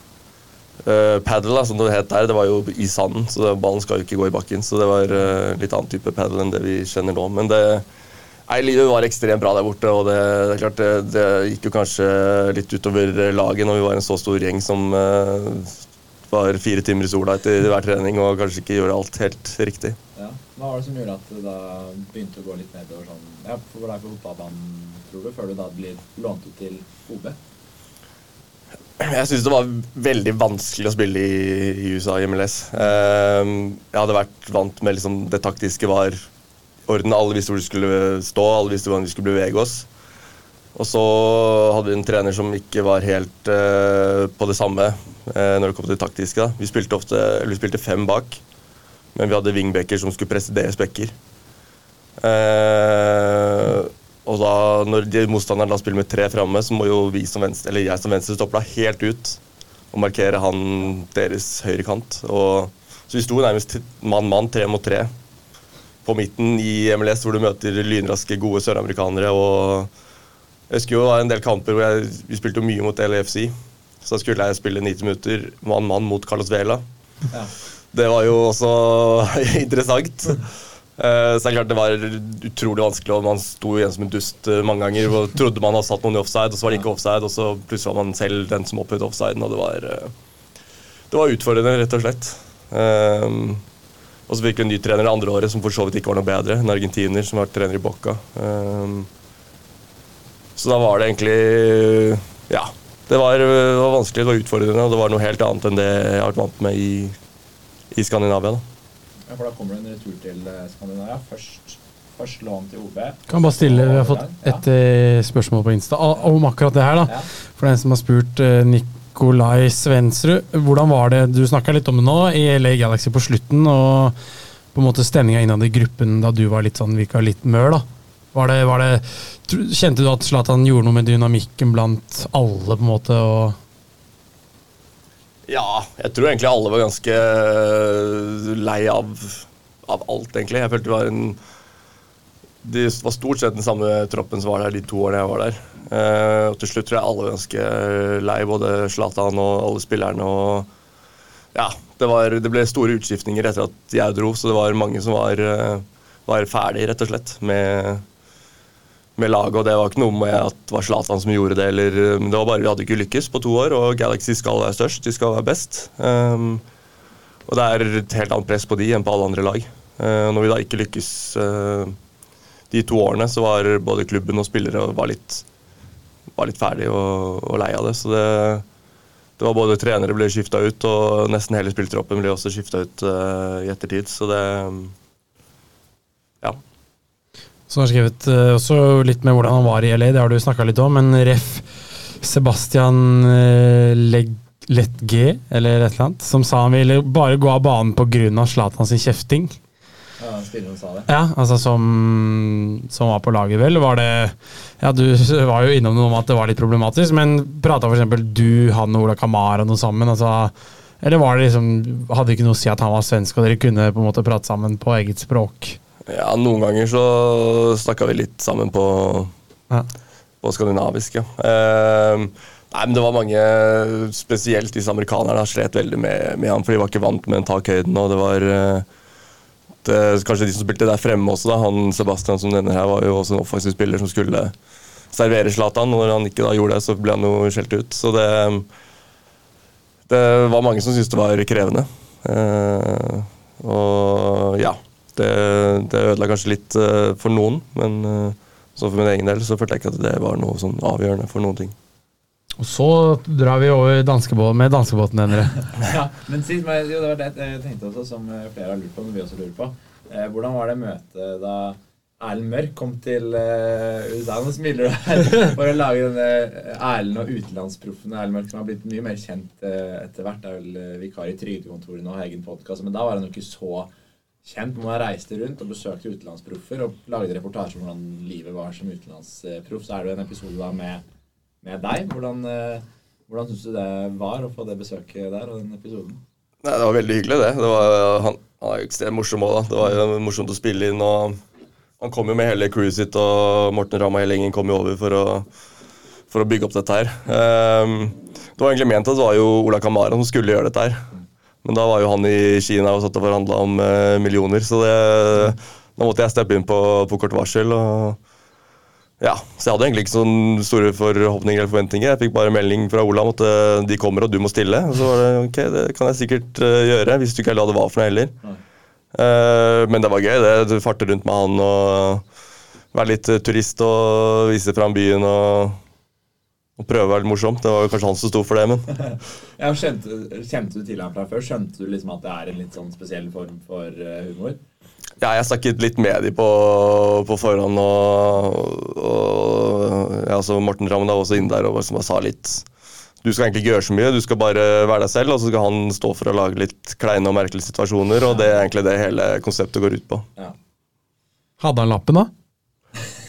padel, da, som det het der. Det var jo i sanden, så ballen skal jo ikke gå i bakken. Så det var uh, litt annen type padel enn det vi kjenner nå. Men det, nei, livet var ekstremt bra der borte, og det, det klart det, gikk jo kanskje litt utover laget når vi var en så stor gjeng som uh, var fire timer i sola etter hver trening og kanskje ikke gjorde alt helt riktig. Ja. Hva var det som gjorde at det da begynte å gå litt nedover sånn ja, for deg på fotballbanen, tror du, før du da blir lånt ut til OB? Jeg syns det var veldig vanskelig å spille i, i USA i MLS. Uh, jeg hadde vært vant med liksom, det taktiske var orden. Alle visste hvor de skulle stå, alle visste hvordan vi skulle bevege oss. Og så hadde vi en trener som ikke var helt uh, på det samme uh, når det kom til det taktiske. Da. Vi spilte ofte, vi spilte fem bak, men vi hadde wingbacker som skulle presse deres backer. Uh, og da, når de motstanderen da spiller med tre framme, så må jo vi som venstre, eller jeg som venstre stoppe da helt ut og markere han deres høyre kant. Og, så vi sto nærmest mann-mann, tre mot tre, på midten i MLS, hvor du møter lynraske, gode søramerikanere. og Jeg husker jo det var en del kamper hvor jeg, vi spilte mye mot LFC. Så da skulle jeg spille 90 minutter mann-mann mot Carlos Vela. Ja. Det var jo også interessant. Uh, så det er klart det var utrolig vanskelig, og man sto igjen som en dust uh, mange ganger. og Trodde man hadde satt noen i offside, og så var det ikke offside, og så plutselig var man selv den som opphøyde offsiden, og det var, uh, det var utfordrende, rett og slett. og så fikk vi en ny trener det andre året som for så vidt ikke var noe bedre, en argentiner som har vært trener i Bocca. så da var det egentlig Ja. Det var, det var, vanskelig, det var utfordrende, og det var noe helt annet enn det jeg har vært vant med i, i Skandinavia. da. Ja, for da kommer det en retur til Skandinavia. Først, først lån til OB. Kan bare stille, Vi har fått et ja. spørsmål på Insta om akkurat det her. da. Ja. For den som har spurt Nikolai Svensrud. Hvordan var det, Du snakka litt om det nå, i LA Galaxy på slutten. og på en måte Stemninga innad i gruppen da du var litt sånn, virka litt mør. da. Var det, var det, kjente du at Zlatan gjorde noe med dynamikken blant alle? på en måte, og ja, jeg tror egentlig alle var ganske øh, lei av, av alt, egentlig. Jeg følte det var en Det var stort sett den samme troppen som var der de to årene jeg var der. Uh, og til slutt tror jeg alle var ganske lei, både Zlatan og alle spillerne. og ja, det, var, det, ble store utskiftninger etter at jeg dro, så det var mange som var, øh, var ferdig, rett og slett, med med laget, og det var ikke noe med at det var Zlatan som gjorde det. Eller, det var bare Vi hadde ikke lykkes på to år, og Galaxy skal være størst. De skal være best. Um, og det er et helt annet press på de enn på alle andre lag. Uh, når vi da ikke lykkes uh, de to årene, så var både klubben og spillere var litt, var litt ferdig og, og, lei av det. Så det, det var både trenere ble skifta ut, og nesten hele spilltroppen ble også skifta ut uh, i ettertid. Så det Ja. Som har skrevet uh, også litt med hvordan han var i LA, det har du snakka litt om, men ref. Sebastian uh, Leg Lettg, eller et eller annet, som sa han ville bare gå av banen pga. Zlatan sin kjefting. Ja, spilleren sa det. Ja, altså som, som, var på laget, vel. Var det Ja, du var jo innom noe om at det var litt problematisk, men prata f.eks. du, han og Ola Kamara noe sammen? altså eller var det liksom, hadde ikke noe å si at han var svensk, og dere kunne på en måte prate sammen på eget språk? Ja, noen ganger så snakka vi litt sammen på, ja. på skandinavisk, ja. Eh, nei, men det var mange, spesielt disse amerikanerne, slet veldig med, med ham, for de var ikke vant med en takhøyden, og det var uh, det, Kanskje de som spilte der fremme også, da. Han Sebastian som denne her, var jo også en offensiv spiller som skulle servere Zlatan, når han ikke da gjorde det, så ble han jo skjelt ut. Så det, det var mange som syntes det var krevende. Eh, og ja det, det ødela kanskje litt uh, for noen, men uh, så for min egen del så følte jeg ikke at det var noe sånn avgjørende for noen ting. Og så drar vi over danskebå med danskebåten, Endre. ja, men sist, jo, det var det jeg tenkte også, som flere har lurt på, men vi også lurer på. Eh, hvordan var det møtet da Erlend Mørk kom til eh, USA? Nå smiler du her for å lage denne Erlend og utenlandsproffene Erlend Mørk, som har blitt mye mer kjent eh, etter hvert. Det Er vel vikar i Trygdekontoret nå, har egen podkast, men da var han jo ikke så kjent med å reiste rundt og besøkte utenlandsproffer og lagde reportasjer om hvordan livet var som utenlandsproff. Så er det en episode da med, med deg. Hvordan, eh, hvordan syns du det var å få det besøket der og den episoden? Nei, Det var veldig hyggelig, det. det var, han, han er jo ekstremt morsom òg, da. Det var jo morsomt å spille inn. og Han kom jo med hele crewet sitt, og Morten Ramm og hele gjengen kom jo over for å, for å bygge opp dette her. Um, det var egentlig ment at det var jo Ola Kamara som skulle gjøre dette her. Men da var jo han i Kina og satt og forhandla om eh, millioner, så det, da måtte jeg steppe inn på, på kort varsel. og ja, så jeg hadde egentlig ikke så store forhåpninger eller forventninger. Jeg fikk bare melding fra Ola om at eh, de kommer og du må stille. Og så var det ok, det kan jeg sikkert eh, gjøre, hvis du ikke hva det var for noe heller. Uh, men det var gøy, det. Farte rundt med han og være litt turist og vise fram byen og, og prøve å være litt morsom. Det var jo kanskje han som sto for det, men Ja, skjønte, kjente du til ham fra før? Skjønte du liksom at det er en litt sånn spesiell form for eh, humor? ja, jeg snakket litt med de på, på forhånd, og, og ja, så Morten Rammen var også inne der og som sa litt Du skal egentlig ikke gjøre så mye, du skal bare være deg selv, og så skal han stå for å lage litt kleine og merkelige situasjoner, og det er egentlig det hele konseptet går ut på. Ja. Hadde han lappen, da?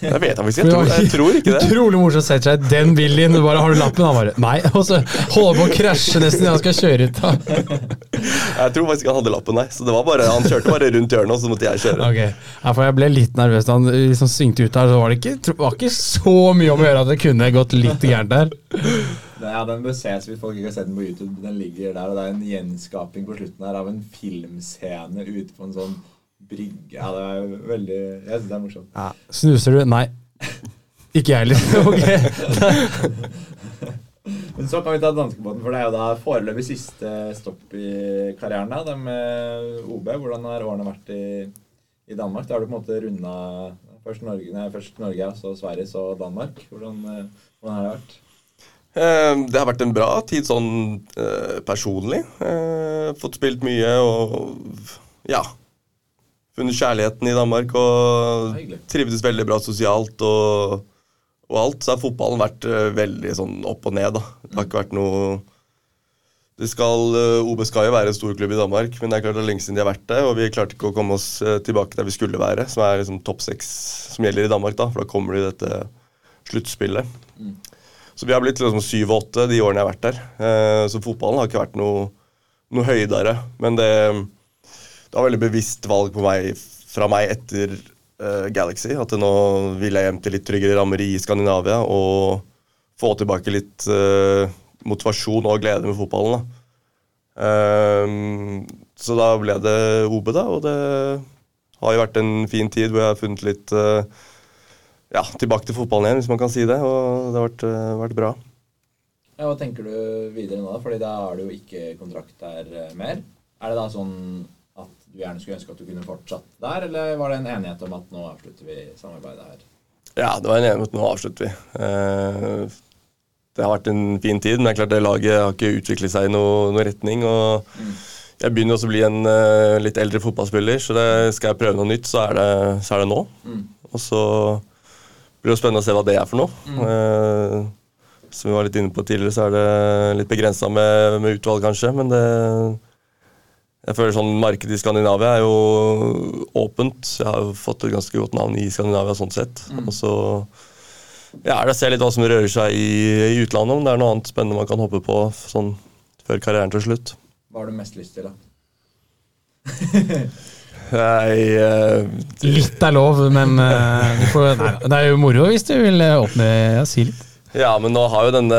Jeg vet faktisk jeg jeg tror ikke det. Utrolig morsomt å sette seg i den bilen. Du bare, har du lappen? Han bare nei. Og så holder på å krasje nesten idet han skal kjøre ut. da. Jeg tror faktisk ikke han hadde lappen, nei. Så det var bare, Han kjørte bare rundt hjørnet, og så måtte jeg kjøre. Okay. ja, for Jeg ble litt nervøs da han liksom svingte ut der. Så var det ikke, tro- var ikke så mye om å gjøre at det kunne gått litt gærent der. Ja, Den bør ses hvis folk ikke har sett den på YouTube. Den ligger der, og det er en gjenskaping på slutten her av en filmscene ute på en sånn brygge. Ja, det er veldig Jeg syns det er morsomt. Snuser du? Nei. Ikke jeg heller. ok. Men så kan vi ta danskebåten, for det er jo da foreløpig siste stopp i karrieren. da, Det med OB. Hvordan har årene vært i, i Danmark? Da har du på en måte runda først Norge, nei, først Norge, ja, så Sverige, så Danmark. Hvordan, eh, hvordan har det vært? Eh, Det har vært en bra tid sånn eh, personlig. Eh, Fått spilt mye og ja. Funnet kjærligheten i Danmark og Hyggelig. trivdes veldig bra sosialt og, og alt. Så har fotballen vært eh, veldig sånn opp og ned, da. Det har ikke vært noe det skal, eh, OB skal jo være en stor klubb i Danmark, men det er klart det er lenge siden de har vært det. Og vi klarte ikke å komme oss eh, tilbake der vi skulle være, som er liksom topp seks som gjelder i Danmark. da, For da kommer de i dette sluttspillet. Så vi har blitt liksom syv og åtte de årene jeg har vært der. Så fotballen har ikke vært noe, noe høydere. Men det, det var veldig bevisst valg på meg, fra meg etter uh, Galaxy. At nå vil jeg hjem til litt tryggere rammer i Skandinavia og få tilbake litt uh, motivasjon og glede med fotballen. da. Um, så da ble det OB, da, og det har jo vært en fin tid hvor jeg har funnet litt uh, ja, tilbake til fotballen igjen, hvis man kan si det. Og det har vært, vært bra. Ja, Hva tenker du videre nå? Fordi da har du jo ikke kontrakt der mer. Er det da sånn du gjerne skulle ønske at du kunne fortsatt der, eller var det en enighet om at nå avslutter vi samarbeidet her? Ja, det var en enighet. om at Nå avslutter vi. Eh, det har vært en fin tid, men det er klart det laget har ikke utviklet seg i noen noe retning. og Jeg begynner også å bli en eh, litt eldre fotballspiller, så det, skal jeg prøve noe nytt, så er det, så er det nå. Og så blir det spennende å se hva det er for noe. Eh, som vi var litt inne på tidligere, så er det litt begrensa med, med utvalg, kanskje. Men det jeg føler sånn Markedet i Skandinavia er jo åpent. Jeg har jo fått et ganske godt navn i Skandinavia sånn sett. Og så ja, er det å se litt hva som rører seg i, i utlandet, om det er noe annet spennende man kan hoppe på sånn før karrieren tar slutt. Hva har du mest lyst til, da? Nei uh, Litt er lov, men uh, du får, nei, det er jo moro hvis du vil eh, åpne ja, Si litt. Ja, men nå har jo denne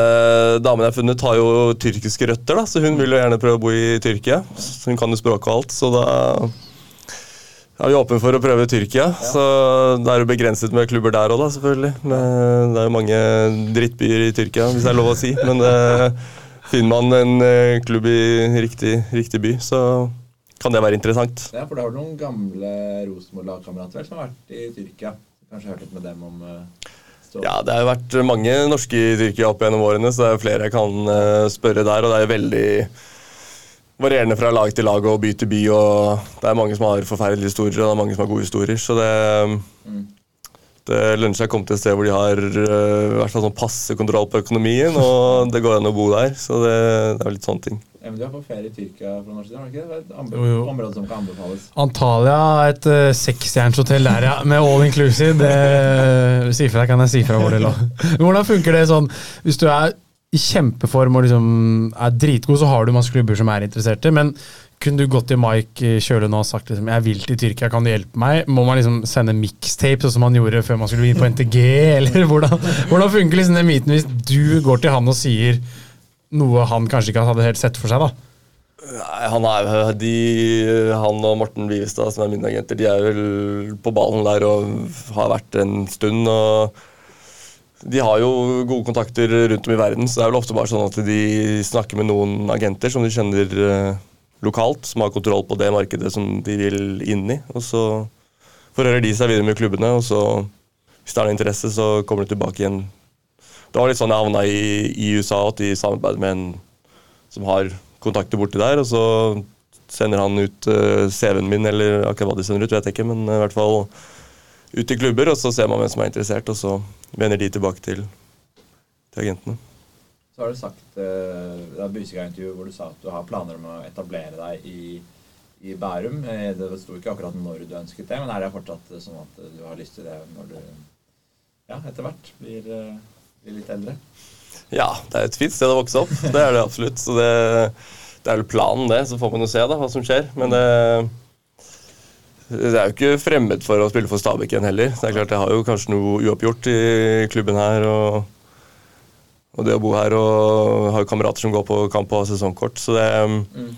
damen jeg har funnet, har jo tyrkiske røtter, da, så hun vil jo gjerne prøve å bo i Tyrkia. Så hun kan jo språket og alt, så da er vi åpne for å prøve Tyrkia. Så det er jo begrenset med klubber der òg, da, selvfølgelig. Men Det er jo mange drittbyer i Tyrkia, hvis det er lov å si. Men det, finner man en eh, klubb i riktig, riktig by, så kan det være interessant. Ja, for da har du noen gamle Rosenborg-lagkamerater som har vært i Tyrkia. Kanskje hørt litt med dem om uh, stå- Ja, det har jo vært mange norske i Tyrkia opp gjennom årene, så det er flere jeg kan eh, spørre der. Og det er veldig varierende fra lag til lag og by til by. og Det er mange som har forferdelige historier, og det er mange som har gode historier. Så det, det lønner seg å komme til et sted hvor de har uh, i hvert fall sånn passe kontroll på økonomien, og det går an å bo der. Så det, det er litt sånne ting. Ja, men Du er på ferie i Tyrkia fra norsk side, det? Er et område som kan anbefales. Antalya, et uh, seksstjerners der, ja, med all inclusive. Det si fra, kan jeg si fra hvor det lå. Hvordan funker det sånn hvis du er i kjempeform og liksom er dritgod, så har du masse klubber som er interesserte, men kunne du gått til Mike Kjøle nå og sagt liksom, jeg vil til Tyrkia, kan du hjelpe meg? Må man liksom sende mixtape, sånn som man gjorde før man skulle inn på NTG? Eller hvordan, hvordan funker liksom den myten hvis du går til han og sier noe han kanskje ikke hadde helt sett for seg? da? Nei, han, er, de, han og Morten Vivestad, som er mine agenter, de er vel på ballen der og har vært en stund. og De har jo gode kontakter rundt om i verden, så det er vel ofte bare sånn at de snakker med noen agenter som de kjenner eh, lokalt, som har kontroll på det markedet som de vil inn i. Og så forhører de seg videre med klubbene, og så, hvis det er noe interesse, så kommer de tilbake igjen. Det var litt sånn jeg havna i, i USA, at de samarbeider med en som har kontakter borti der, og så sender han ut uh, CV-en min, eller akkurat hva de sender ut, vet jeg ikke, men i hvert fall ut til klubber, og så ser man hvem som er interessert, og så vender de tilbake til, til agentene. Så har du sagt eh, Det er Busega-intervju hvor du sa at du har planer om å etablere deg i, i Bærum. Eh, det sto ikke akkurat når du ønsket det, men er det fortsatt sånn at du har lyst til det når du ja, etter hvert blir, eh, blir litt eldre? Ja, det er et fint sted å vokse opp. Det er det absolutt. Så det, det er vel planen, det. Så får man jo se da, hva som skjer. Men det, det er jo ikke fremmed for å spille for Stabæk igjen heller. Det er klart Jeg har jo kanskje noe uoppgjort i klubben her. og og det å bo her og ha kamerater som går på kamp og har sesongkort. Så det, mm.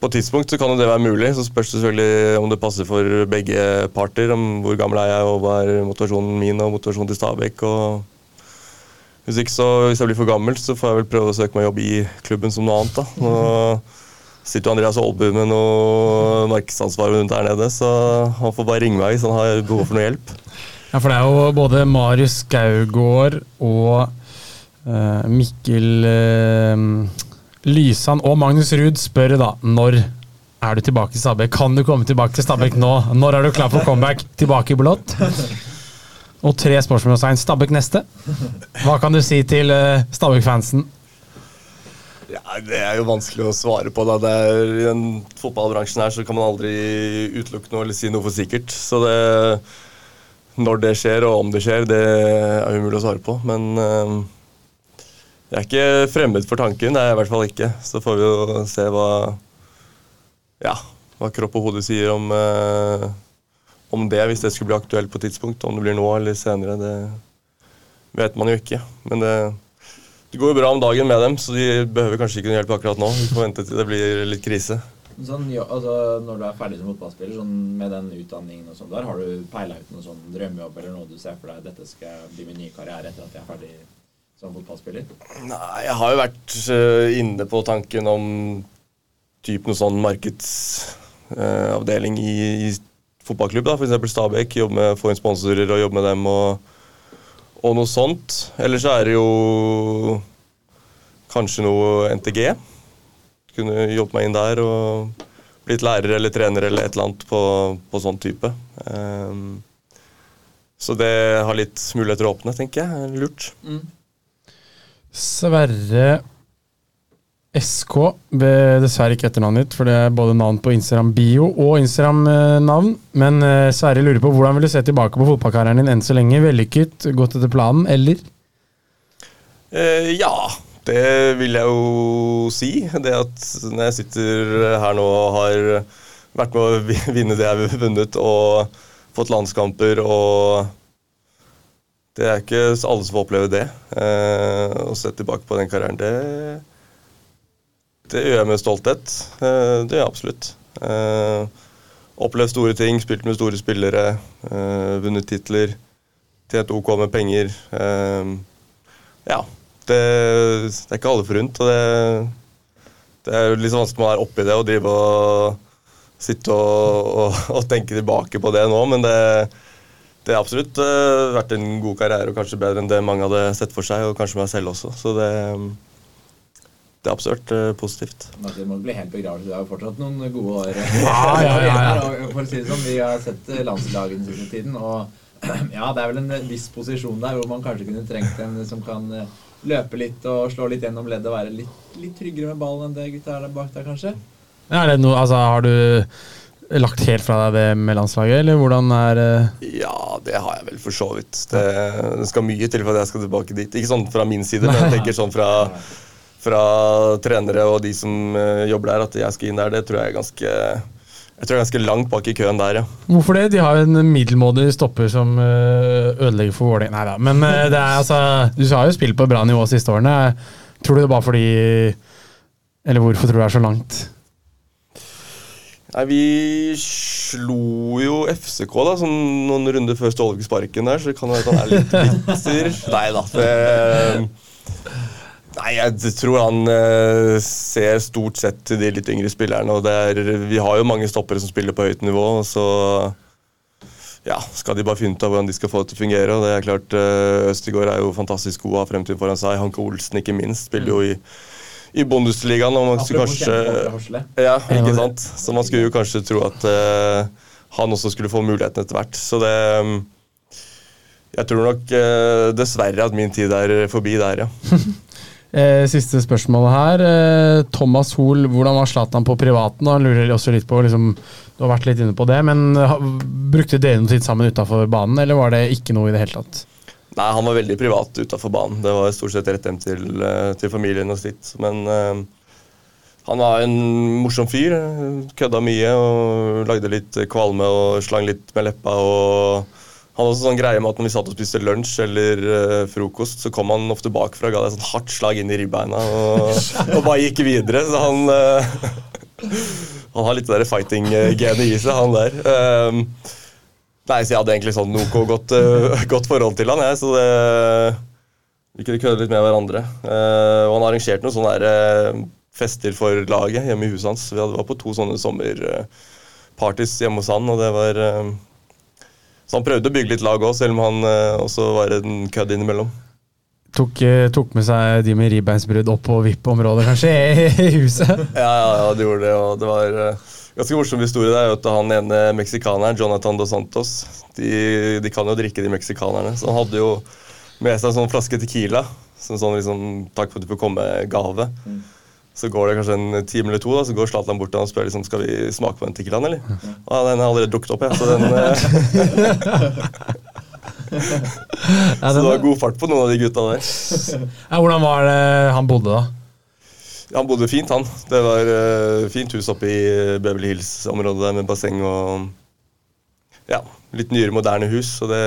På et tidspunkt så kan jo det være mulig. Så spørs det selvfølgelig om det passer for begge parter. om Hvor gammel er jeg, og hva er motivasjonen min og motivasjonen til Stabæk. Hvis ikke så, hvis jeg blir for gammel, så får jeg vel prøve å søke meg jobb i klubben som noe annet. da. Nå sitter Andreas Aalbu med noe markedsansvar rundt her nede, så han får bare ringe meg hvis han har behov for noe hjelp. Ja, for det er jo både Marius Gaugård og Uh, Mikkel uh, Lysand og Magnus Ruud spør da når er du tilbake til Stabæk. Kan du komme tilbake til Stabæk nå? Når er du klar for comeback? Tilbake i blått? Og tre spørsmålstegn. Stabæk neste. Hva kan du si til uh, Stabæk-fansen? Ja, Det er jo vanskelig å svare på. da. Er, I den fotballbransjen her så kan man aldri utelukke noe eller si noe for sikkert. Så det, når det skjer og om det skjer, det er umulig å svare på. Men uh, jeg er ikke fremmed for tanken, det er jeg i hvert fall ikke. Så får vi jo se hva, ja, hva kropp og hode sier om, eh, om, det, hvis det skulle bli aktuelt på tidspunkt. Om det blir nå eller senere, det vet man jo ikke. Men det, det går jo bra om dagen med dem, så de behøver kanskje ikke noe hjelp akkurat nå. Vi får vente til det blir litt krise. Sånn, ja, altså, når du er ferdig som fotballspiller, sånn, med den utdanningen og sånn der, har du peila ut noen sånn drømmejobb eller noe du ser for deg dette skal bli min nye karriere etter at jeg er ferdig som fotballspiller? Nei, jeg har jo vært uh, inne på tanken om typ noe sånn markedsavdeling uh, i, i, fotballklubb. da, F.eks. Stabæk. Jobbe med, få inn sponsorer og jobbe med dem og, og noe sånt. Eller så er det jo kanskje noe NTG. Kunne jobbe meg inn der og blitt lærer eller trener eller et eller annet på, på sånn type. Um, så det har litt muligheter å åpne, tenker jeg. Lurt. Mm. Sverre SK ble dessverre ikke etternavnet ditt, for det er både navn på Instagram-bio og Instagram-navn. Men uh, Sverre lurer på hvordan vil du se tilbake på fotballkarrieren din enn så lenge? Vellykket, gått etter planen, eller? Uh, ja, det vil jeg jo si. Det at når jeg sitter her nå og har vært med å vinne det jeg har vunnet, og fått landskamper og det er ikke alle som får oppleve det. Eh, å se tilbake på den karrieren, det, det gjør jeg med stolthet. Eh, det gjør jeg absolutt. Eh, opplevd store ting, spilt med store spillere, eh, vunnet titler, tjent OK med penger. Ja. Det, det, er ikke alle forunt. Og det, det er litt vanskelig å være oppi det og drive og sitte og, og, og tenke tilbake på det nå, men det det har absolutt vært en god karriere, og kanskje bedre enn det mange hadde sett for seg. Og kanskje meg selv også. Så det, det er absolutt uh, positivt. Det må bli helt begravelse. Det er jo fortsatt noen gode år. ja, ja, ja, ja. For å si det sånn, Vi har sett landslaget den siste tiden, og ja, det er vel en viss posisjon der hvor man kanskje kunne trengt en som kan eh, løpe litt og slå litt gjennom leddet og være litt, litt tryggere med ballen enn det gutta er der bak der, kanskje. Ja, er det noe, altså, har du lagt helt fra deg det med landslaget, eller hvordan er uh... Ja, det har jeg vel for så vidt. Det, det, skal mye til for at jeg skal tilbake dit. Ikke sånn fra min side, men jeg tenker sånn fra, fra trenere og de som eh, jobber der, at jeg skal inn der, det tror jeg er ganske jeg tror jeg er ganske langt bak i køen der, ja. Hvorfor det? De har jo en middelmådig stopper som øh, ødelegger for Vålerenga. Nei da, men øh, det er altså Du har jo spilt på bra nivå de siste årene. Tror du det er bare fordi Eller hvorfor tror du det er så langt? Nei, Vi slo jo FCK da, sånn noen runder før Ståle fikk sparken der, så det kan være at han er litt bitter. Nei da. Det, nei, jeg tror han eh, ser stort sett til de litt yngre spillerne. og det er, Vi har jo mange stoppere som spiller på høyt nivå, og så ja, skal de bare finne ut av hvordan de skal få det til å fungere. og det er klart, eh, Østigård er jo fantastisk god, av fremtiden foran seg. Hanke Olsen ikke minst spiller jo i, i Bundesligaen. og man skulle kanskje... Ja, ikke sant? Så man skulle jo kanskje tro at eh, han også skulle få muligheten etter hvert. Så det um, Jeg tror nok eh, dessverre at min tid er forbi der, ja. Eh, siste spørsmål her. Eh, Thomas Hoel, hvordan var Zlatan på privaten? Han lurer også litt på, liksom, Du har vært litt inne på det, men brukte dere noe tid sammen utafor banen, eller var det ikke noe i det hele tatt? Nei, han var veldig privat utafor banen. Det var stort sett rett hjem til, eh, til familien og sitt. Men eh, han var en morsom fyr. Kødda mye og lagde litt kvalme og slang litt med leppa. og han hadde også sånn greie med at når vi satt og spiste lunsj eller uh, frokost, så kom han ofte bakfra og ga deg sånn hardt slag inn i ribbeina og, og bare gikk videre. Så han uh, Han har litt det der fighting-genet i seg, han der. Um, nei, så jeg hadde egentlig sånn noe godt, uh, godt forhold til han, jeg, så det Vi kunne kødde litt med hverandre. Eh, og han arrangerte noen sånne der, fester for laget hjemme i huset hans. Vi hadde, var på to sånne sommerpartys hjemme hos han, og det var Så han prøvde å bygge litt lag òg, selv om han eh, også var en kødd innimellom. Tok, eh, tok med seg de med ribbeinsbrudd opp på VIP-området, kanskje, i, huset? Ja, ja, ja, de gjorde det, og det var eh, ganske morsom historie. Det er jo at han ene meksikaneren, Jonathan dos Santos, de, de kan jo drikke, de meksikanerne. Så han hadde jo med seg en sånn flaske Tequila, som sånn liksom takk for at du får komme-gave. Så går det kanskje en time eller to, da, så går Zlatan bort til han og spør liksom, skal vi smake på den Tequilaen, eller? Ja, den har allerede drukket opp, jeg. Så, den, eh, så det var god fart på noen av de gutta der. ja, hvordan var det han bodde da? Ja, Han bodde fint, han. Det var uh, fint hus oppe i Beverly Hills-området der med basseng og ja, litt nyere, moderne hus. Så det,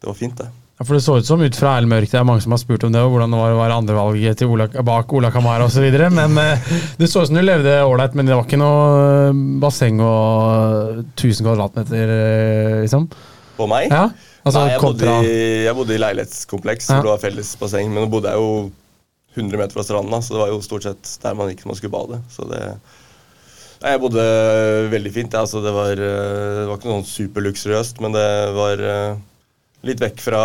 det var fint, det. Ja, for Det så ut som ut fra Erlend Mørk, det er mange som har spurt om det, og hvordan det var være andrevalget til Ola, bak Ola Kamara osv. Men eh, det så ut som du levde ålreit, men det var ikke noe eh, basseng og 1000 kvadratmeter, eh, liksom? På meg? Ja? Altså, Nei, jeg bodde, i, jeg bodde i leilighetskompleks Ja. hvor det var felles basseng. Men nå bodde jeg jo 100 meter fra stranda, så det var jo stort sett der man gikk når man skulle bade. Så det Nei, Jeg bodde veldig fint. Altså, det, var, det var ikke noe sånn superluksuriøst, men det var litt vekk fra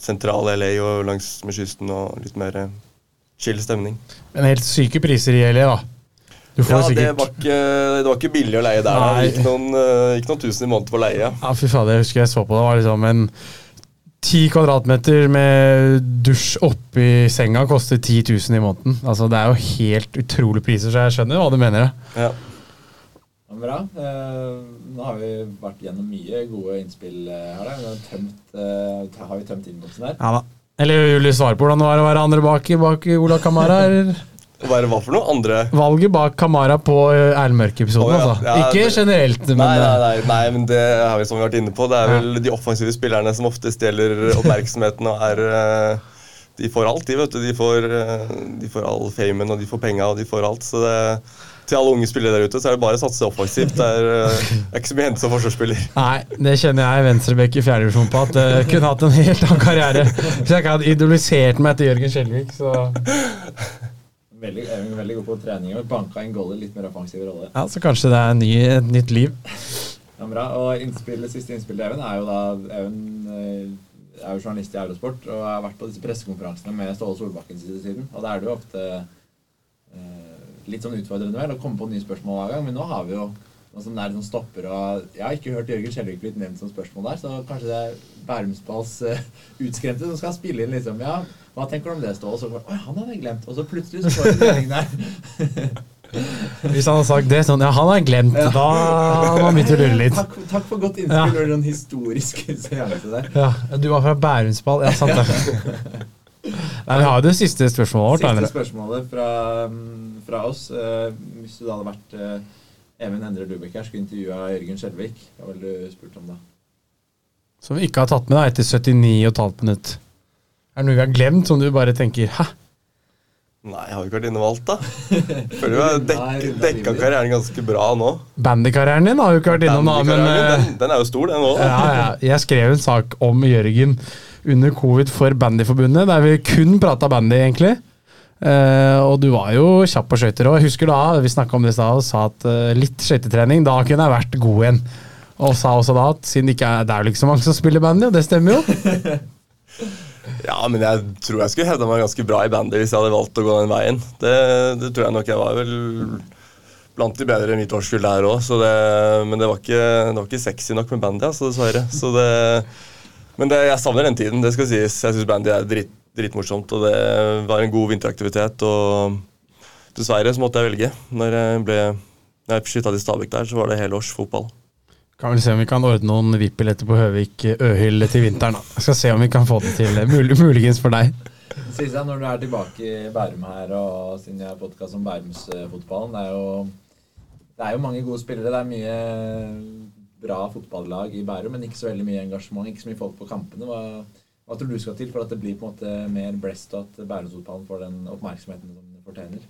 sentrale LA og langs med kysten og litt mer eh, chill stemning. Men helt syke priser i LA, da. Du får Ja, det sikkert var, ikke, det var ikke billig å leie der. Nei. Det gikk noen, eh, gikk noen tusen i måneden for leie. Ja, fy fader, jeg husker jeg så på det. Det var liksom en ti kvadratmeter med dusj oppi senga koster 10 000 i måneden. Altså, det er jo helt utrolig priser, så jeg skjønner hva du mener. Ja. Ja, Bra. Eh, nå har vi vært gjennom mye gode innspill eh, her. Da. Vi har, tømt, eh, har vi tømt innboksen her? Ja da. Eller Julie du svare på hvordan det var å være andre bak, bak Ola Kamara? eller? Hva er det hva for noe? Andre Valget bak Kamara på eh, Erlend Mørk-episoden, oh, ja. altså. Ja, Ikke det- generelt, men Nei, nei, nei, nei, men det har vi som vi har vært inne på. Det er vel de offensive spillerne som ofte stjeler oppmerksomheten og er De får alt, de, vet du. De får, de får all famen, og de får penga, og de får alt. Så det, til alle unge spillere der ute, så er det bare å satse offensivt. Det er, eh, er ikke så mye å hente som forsvarsspiller. Nei, det kjenner jeg venstrebekk i fjerdedivisjon på. At jeg kunne hatt en helt annen karriere hvis jeg ikke hadde idolisert meg etter Jørgen Skjelvik. Så, Veldig, er veldig god på trening og banka inn goaler. Litt mer offensiv rolle. ja, så kanskje det er ny, et nytt liv. Ja, bra. Og innspill, siste innspill til Even er jo da Even eh, er jo journalist i Eurosport og har vært på disse pressekonferansene med Ståle Solbakken siden siden. Og da er det jo ofte eh, litt sånn utfordrende vel å komme på nye spørsmål hver gang. Men nå har vi jo noe som er sånn stopper og Jeg har ikke hørt Jørgen Kjellvik blitt nevnt som spørsmål der, så kanskje det er Bærumsballs uh, utskremte som skal spille inn liksom Ja, hva tenker du om det, Ståle? Og så Oi, han hadde jeg glemt. Og så plutselig så får du melding der. Hvis han hadde sagt det sånn Ja, han har glemt. Ja. Da hadde han begynt å lure litt. Takk, takk for godt Ja. innspill og en historisk seanse der. Ja, du var fra Bærumsball. Ja, sant det. Nei, Vi har det siste spørsmålet vårt. Siste spørsmålet fra, mm, fra oss. Uh, hvis du da hadde vært uh, Even Endre Dubek her, skulle intervjua Jørgen Skjelvik, hva ville du spurt om da? Som vi ikke har tatt med da, etter 79,5 minutt. Er det noe vi har glemt som du bare tenker hæ? Nei, jeg har jo ikke vært innom alt, da. Føler jo har dekk, dekka karrieren ganske bra nå. Bandykarrieren din har jo ikke vært innom, da, men Bandykarrieren, eh, den, den er jo stor, den òg. ja, ja. Jeg skrev en sak om Jørgen under covid for Bandyforbundet, der vi kun prata bandy, egentlig. Uh, og du var jo kjapp på skøyter òg. Husker da vi snakka om det i stad og sa at uh, litt skøytetrening, da kunne jeg vært god igjen. Og sa også da at siden det ikke er, det er jo ikke så mange som spiller bandy, og det stemmer jo. Ja, men jeg tror jeg skulle hevda meg ganske bra i bandy hvis jeg hadde valgt å gå den veien. Det, det tror jeg nok. Jeg var vel blant de bedre i mitt årskull der òg, men det var, ikke, det var ikke sexy nok med bandy, altså, dessverre. Så det, men det, jeg savner den tiden, det skal sies. Jeg syns bandy er dritt, dritmorsomt, og det var en god vinteraktivitet. Og dessverre så måtte jeg velge. Når jeg ble når jeg flytta til Stabæk der, så var det helårs fotball. Kan vel se om vi kan ordne noen VIP-billetter på Høvik eh, Øhyll til vinteren. da. Jeg skal se om vi kan få det til. eh, Mul muligens for deg. Sisa, når du er tilbake i Bærum her, og siden jeg har podkast om Bærumsfotballen Det er jo det er jo mange gode spillere. Det er mye bra fotballag i Bærum, men ikke så veldig mye engasjement, ikke så mye folk på kampene. Hva, hva tror du skal til for at det blir på en måte mer blest, og at Bærumsfotballen får den oppmerksomheten som den fortjener?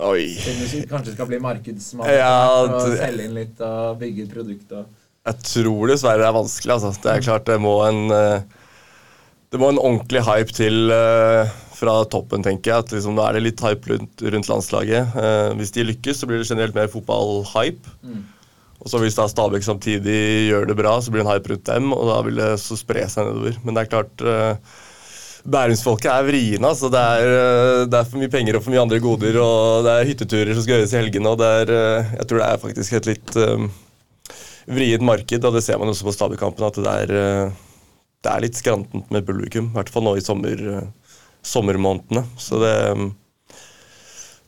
Oi. Kanskje skal bli markedsmann Ja, og selge inn litt og bygge et produkt og Jeg tror dessverre det er vanskelig. Altså. Det er klart det må en eh, Det må en ordentlig hype til eh, fra toppen, tenker jeg. At liksom, Nå er det litt hype rundt, rundt landslaget. Eh, hvis de lykkes, så blir det generelt mer fotballhype. Mm. Og så hvis da Stabæk samtidig gjør det bra, så blir det en hype rundt dem, og da vil det så spre seg nedover. Men det er klart uh, Bærumsfolket er vriene. Altså. Det, er, eh, det er for mye penger og for mye andre goder, og det er hytteturer som skal gjøres i helgene, og det er, eh, jeg tror det er faktisk et litt um, vriet marked, og det ser man også på Stabæk-kampen, at det er, eh, det er litt skrantent med publikum. I hvert fall nå i sommer, eh, sommermånedene. Så det,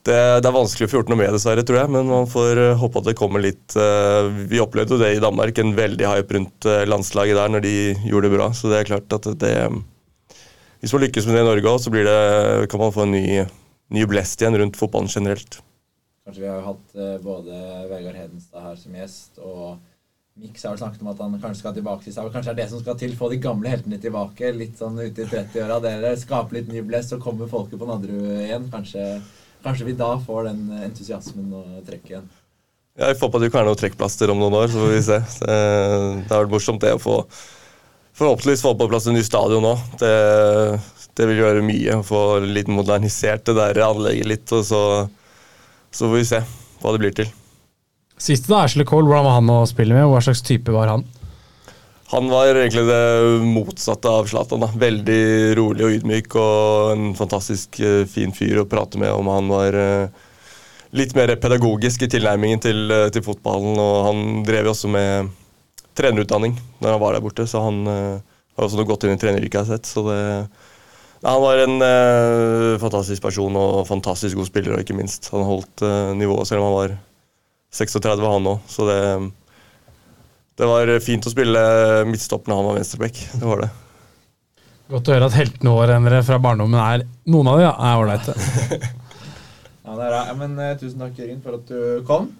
det, det er vanskelig å få gjort noe med, dessverre, tror jeg, men man får eh, håpe at det kommer litt eh, Vi opplevde jo det i Danmark, en veldig hype rundt eh, landslaget der når de gjorde det bra. Så det er klart at det Hvis man lykkes med det i Norge òg, så det, kan man få en ny, ny blest igjen rundt fotballen generelt. Kanskje vi har hatt eh, både Vegard Hedenstad her som gjest, og Mix har vel snakket om at han kanskje skal tilbake til seg. Kanskje det er det som skal til, få de gamle heltene tilbake. Litt sånn ute i 30-åra. Dere skaper litt ny blest, så kommer folket på Nadderud igjen. Kanskje, kanskje vi da får den entusiasmen og trekket igjen. Ja, Vi får på at det ikke er noe trekkplaster om noen år, så får vi se. Det, det har vært morsomt det å få Forhåpentligvis få på plass en ny stadion nå. Det, det vil gjøre mye. Å få litt modernisert det der anlegget litt, og så, så får vi se hva det blir til. Siste, da, Ashley Cole, hvordan var han å spille med? Hva slags type var han? Han var egentlig det motsatte av Zlatan. Veldig rolig og ydmyk og en fantastisk eh, fin fyr å prate med om han var eh, litt mer pedagogisk i tilnærmingen til, eh, til fotballen. Og han drev jo også med trenerutdanning når han var der borte, så han har også noe godt inn i treneryrket, har jeg sett. Så det, han var en eh, fantastisk person og fantastisk god spiller, og ikke minst. Han holdt eh, nivået selv om han var 36, var han òg. Så det det var fint å spille midtstopp når han var venstreback. Det var det. Godt å høre at heltene våre fra barndommen er Noen av de ja, er ålreite. Ja, det er. Ja, men uh, tusen takk, Jørgen, for at du kom.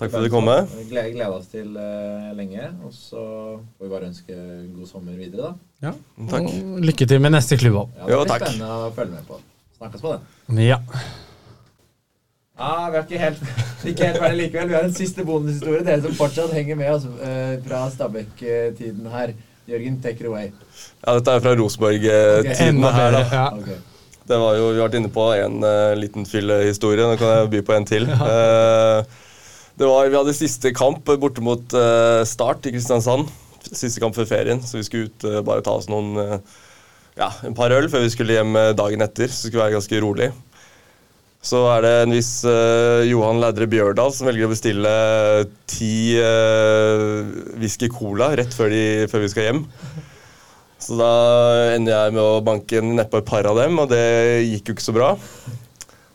Takk for at du kom med. Vi gleder, gleder oss til uh, lenge. Og så får vi bare ønske god sommer videre, da. Ja. Takk. Og lykke til med neste klubb. Ja, det Jo, blir takk. spennende å følge med på. Snakkes på den. Ja. Ja, Vi er ikke helt, ikke helt ferdig likevel. Vi har en siste bonushistorie. Dere som fortsatt henger med oss eh, fra Stabæk-tiden her. Jørgen, take it away. Ja, dette er fra Rosenborg-tiden okay, her, da. Ja. Okay. Det var jo, Vi har vært inne på en uh, liten fyllehistorie. Nå kan jeg by på en til. Uh, det var, Vi hadde siste kamp borte mot uh, Start i Kristiansand. Siste kamp før ferien, så vi skulle ut bare ta oss noen ja, en par øl før vi skulle hjem dagen etter. Så det skulle være ganske rolig. Så er det en viss uh, Johan Lædre Bjørdal som velger å bestille ti uh, whisky cola rett før, de, før vi skal hjem. Så da ender jeg med å banke nedpå et par av dem, og det gikk jo ikke så bra.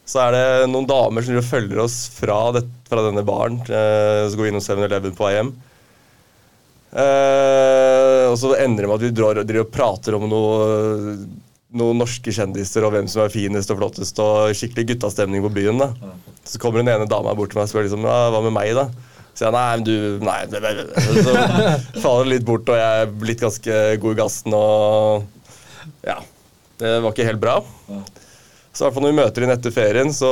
Så er det noen damer som følger oss fra, det, fra denne baren. Uh, så går vi innom 7-Eleven på vei hjem. Uh, og så ender det med at vi drar, og prater om noe noen norske kjendiser og hvem som er finest og flottest, og skikkelig guttastemning på byen. da. Så kommer den ene dama bort til meg og spør liksom, ja, hva med meg, da? Så jeg, nei, men du, nei, det, det, det. Så faller det litt bort, og jeg er blitt ganske god i gassen, og ja, det var ikke helt bra. Så i hvert fall når vi møter inn etter ferien, så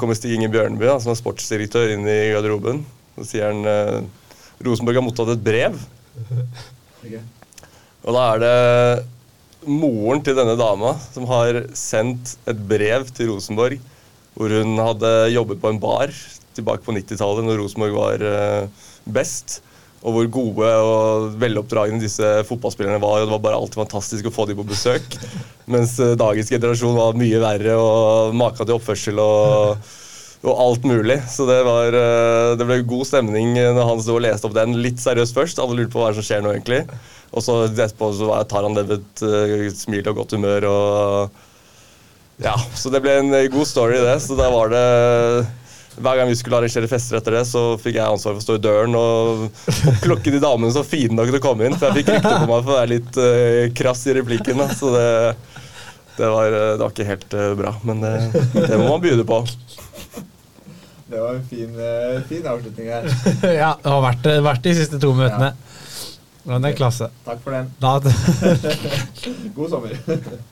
kommer Stig Inge Bjørneby, da, som er sportsdirektør, inn i garderoben. Så sier han eh, Rosenborg har mottatt et brev. Og da er det moren til denne dama som har sendt et brev til Rosenborg hvor hun hadde jobbet på en bar tilbake på 90-tallet, når Rosenborg var eh, best. Og hvor gode og veloppdragne disse fotballspillerne var. og Det var bare alltid fantastisk å få dem på besøk. Mens eh, dagens generasjon var mye verre og maka til oppførsel og, og alt mulig. Så det, var, eh, det ble god stemning når han sto og leste opp den litt seriøst først. Alle lurte på hva som skjer nå, egentlig. Og så etterpå så tar han det med et eh, smil og godt humør. og ja, Så det ble en eh, god story, det. Så da var det hver gang vi skulle arrangere fester etter det, så fikk jeg ansvar for å stå i døren og, og klokke de damene så fine nok til å komme inn. For jeg fikk rykte på meg for å være litt uh, krass i replikken. Da. Så det, det, var, det var ikke helt uh, bra. Men det, det må man begynne på. Det var en fin, eh, fin avslutning her. ja, det har vært, vært de siste to møtene. Men det er klasse. Takk for den. God sommer.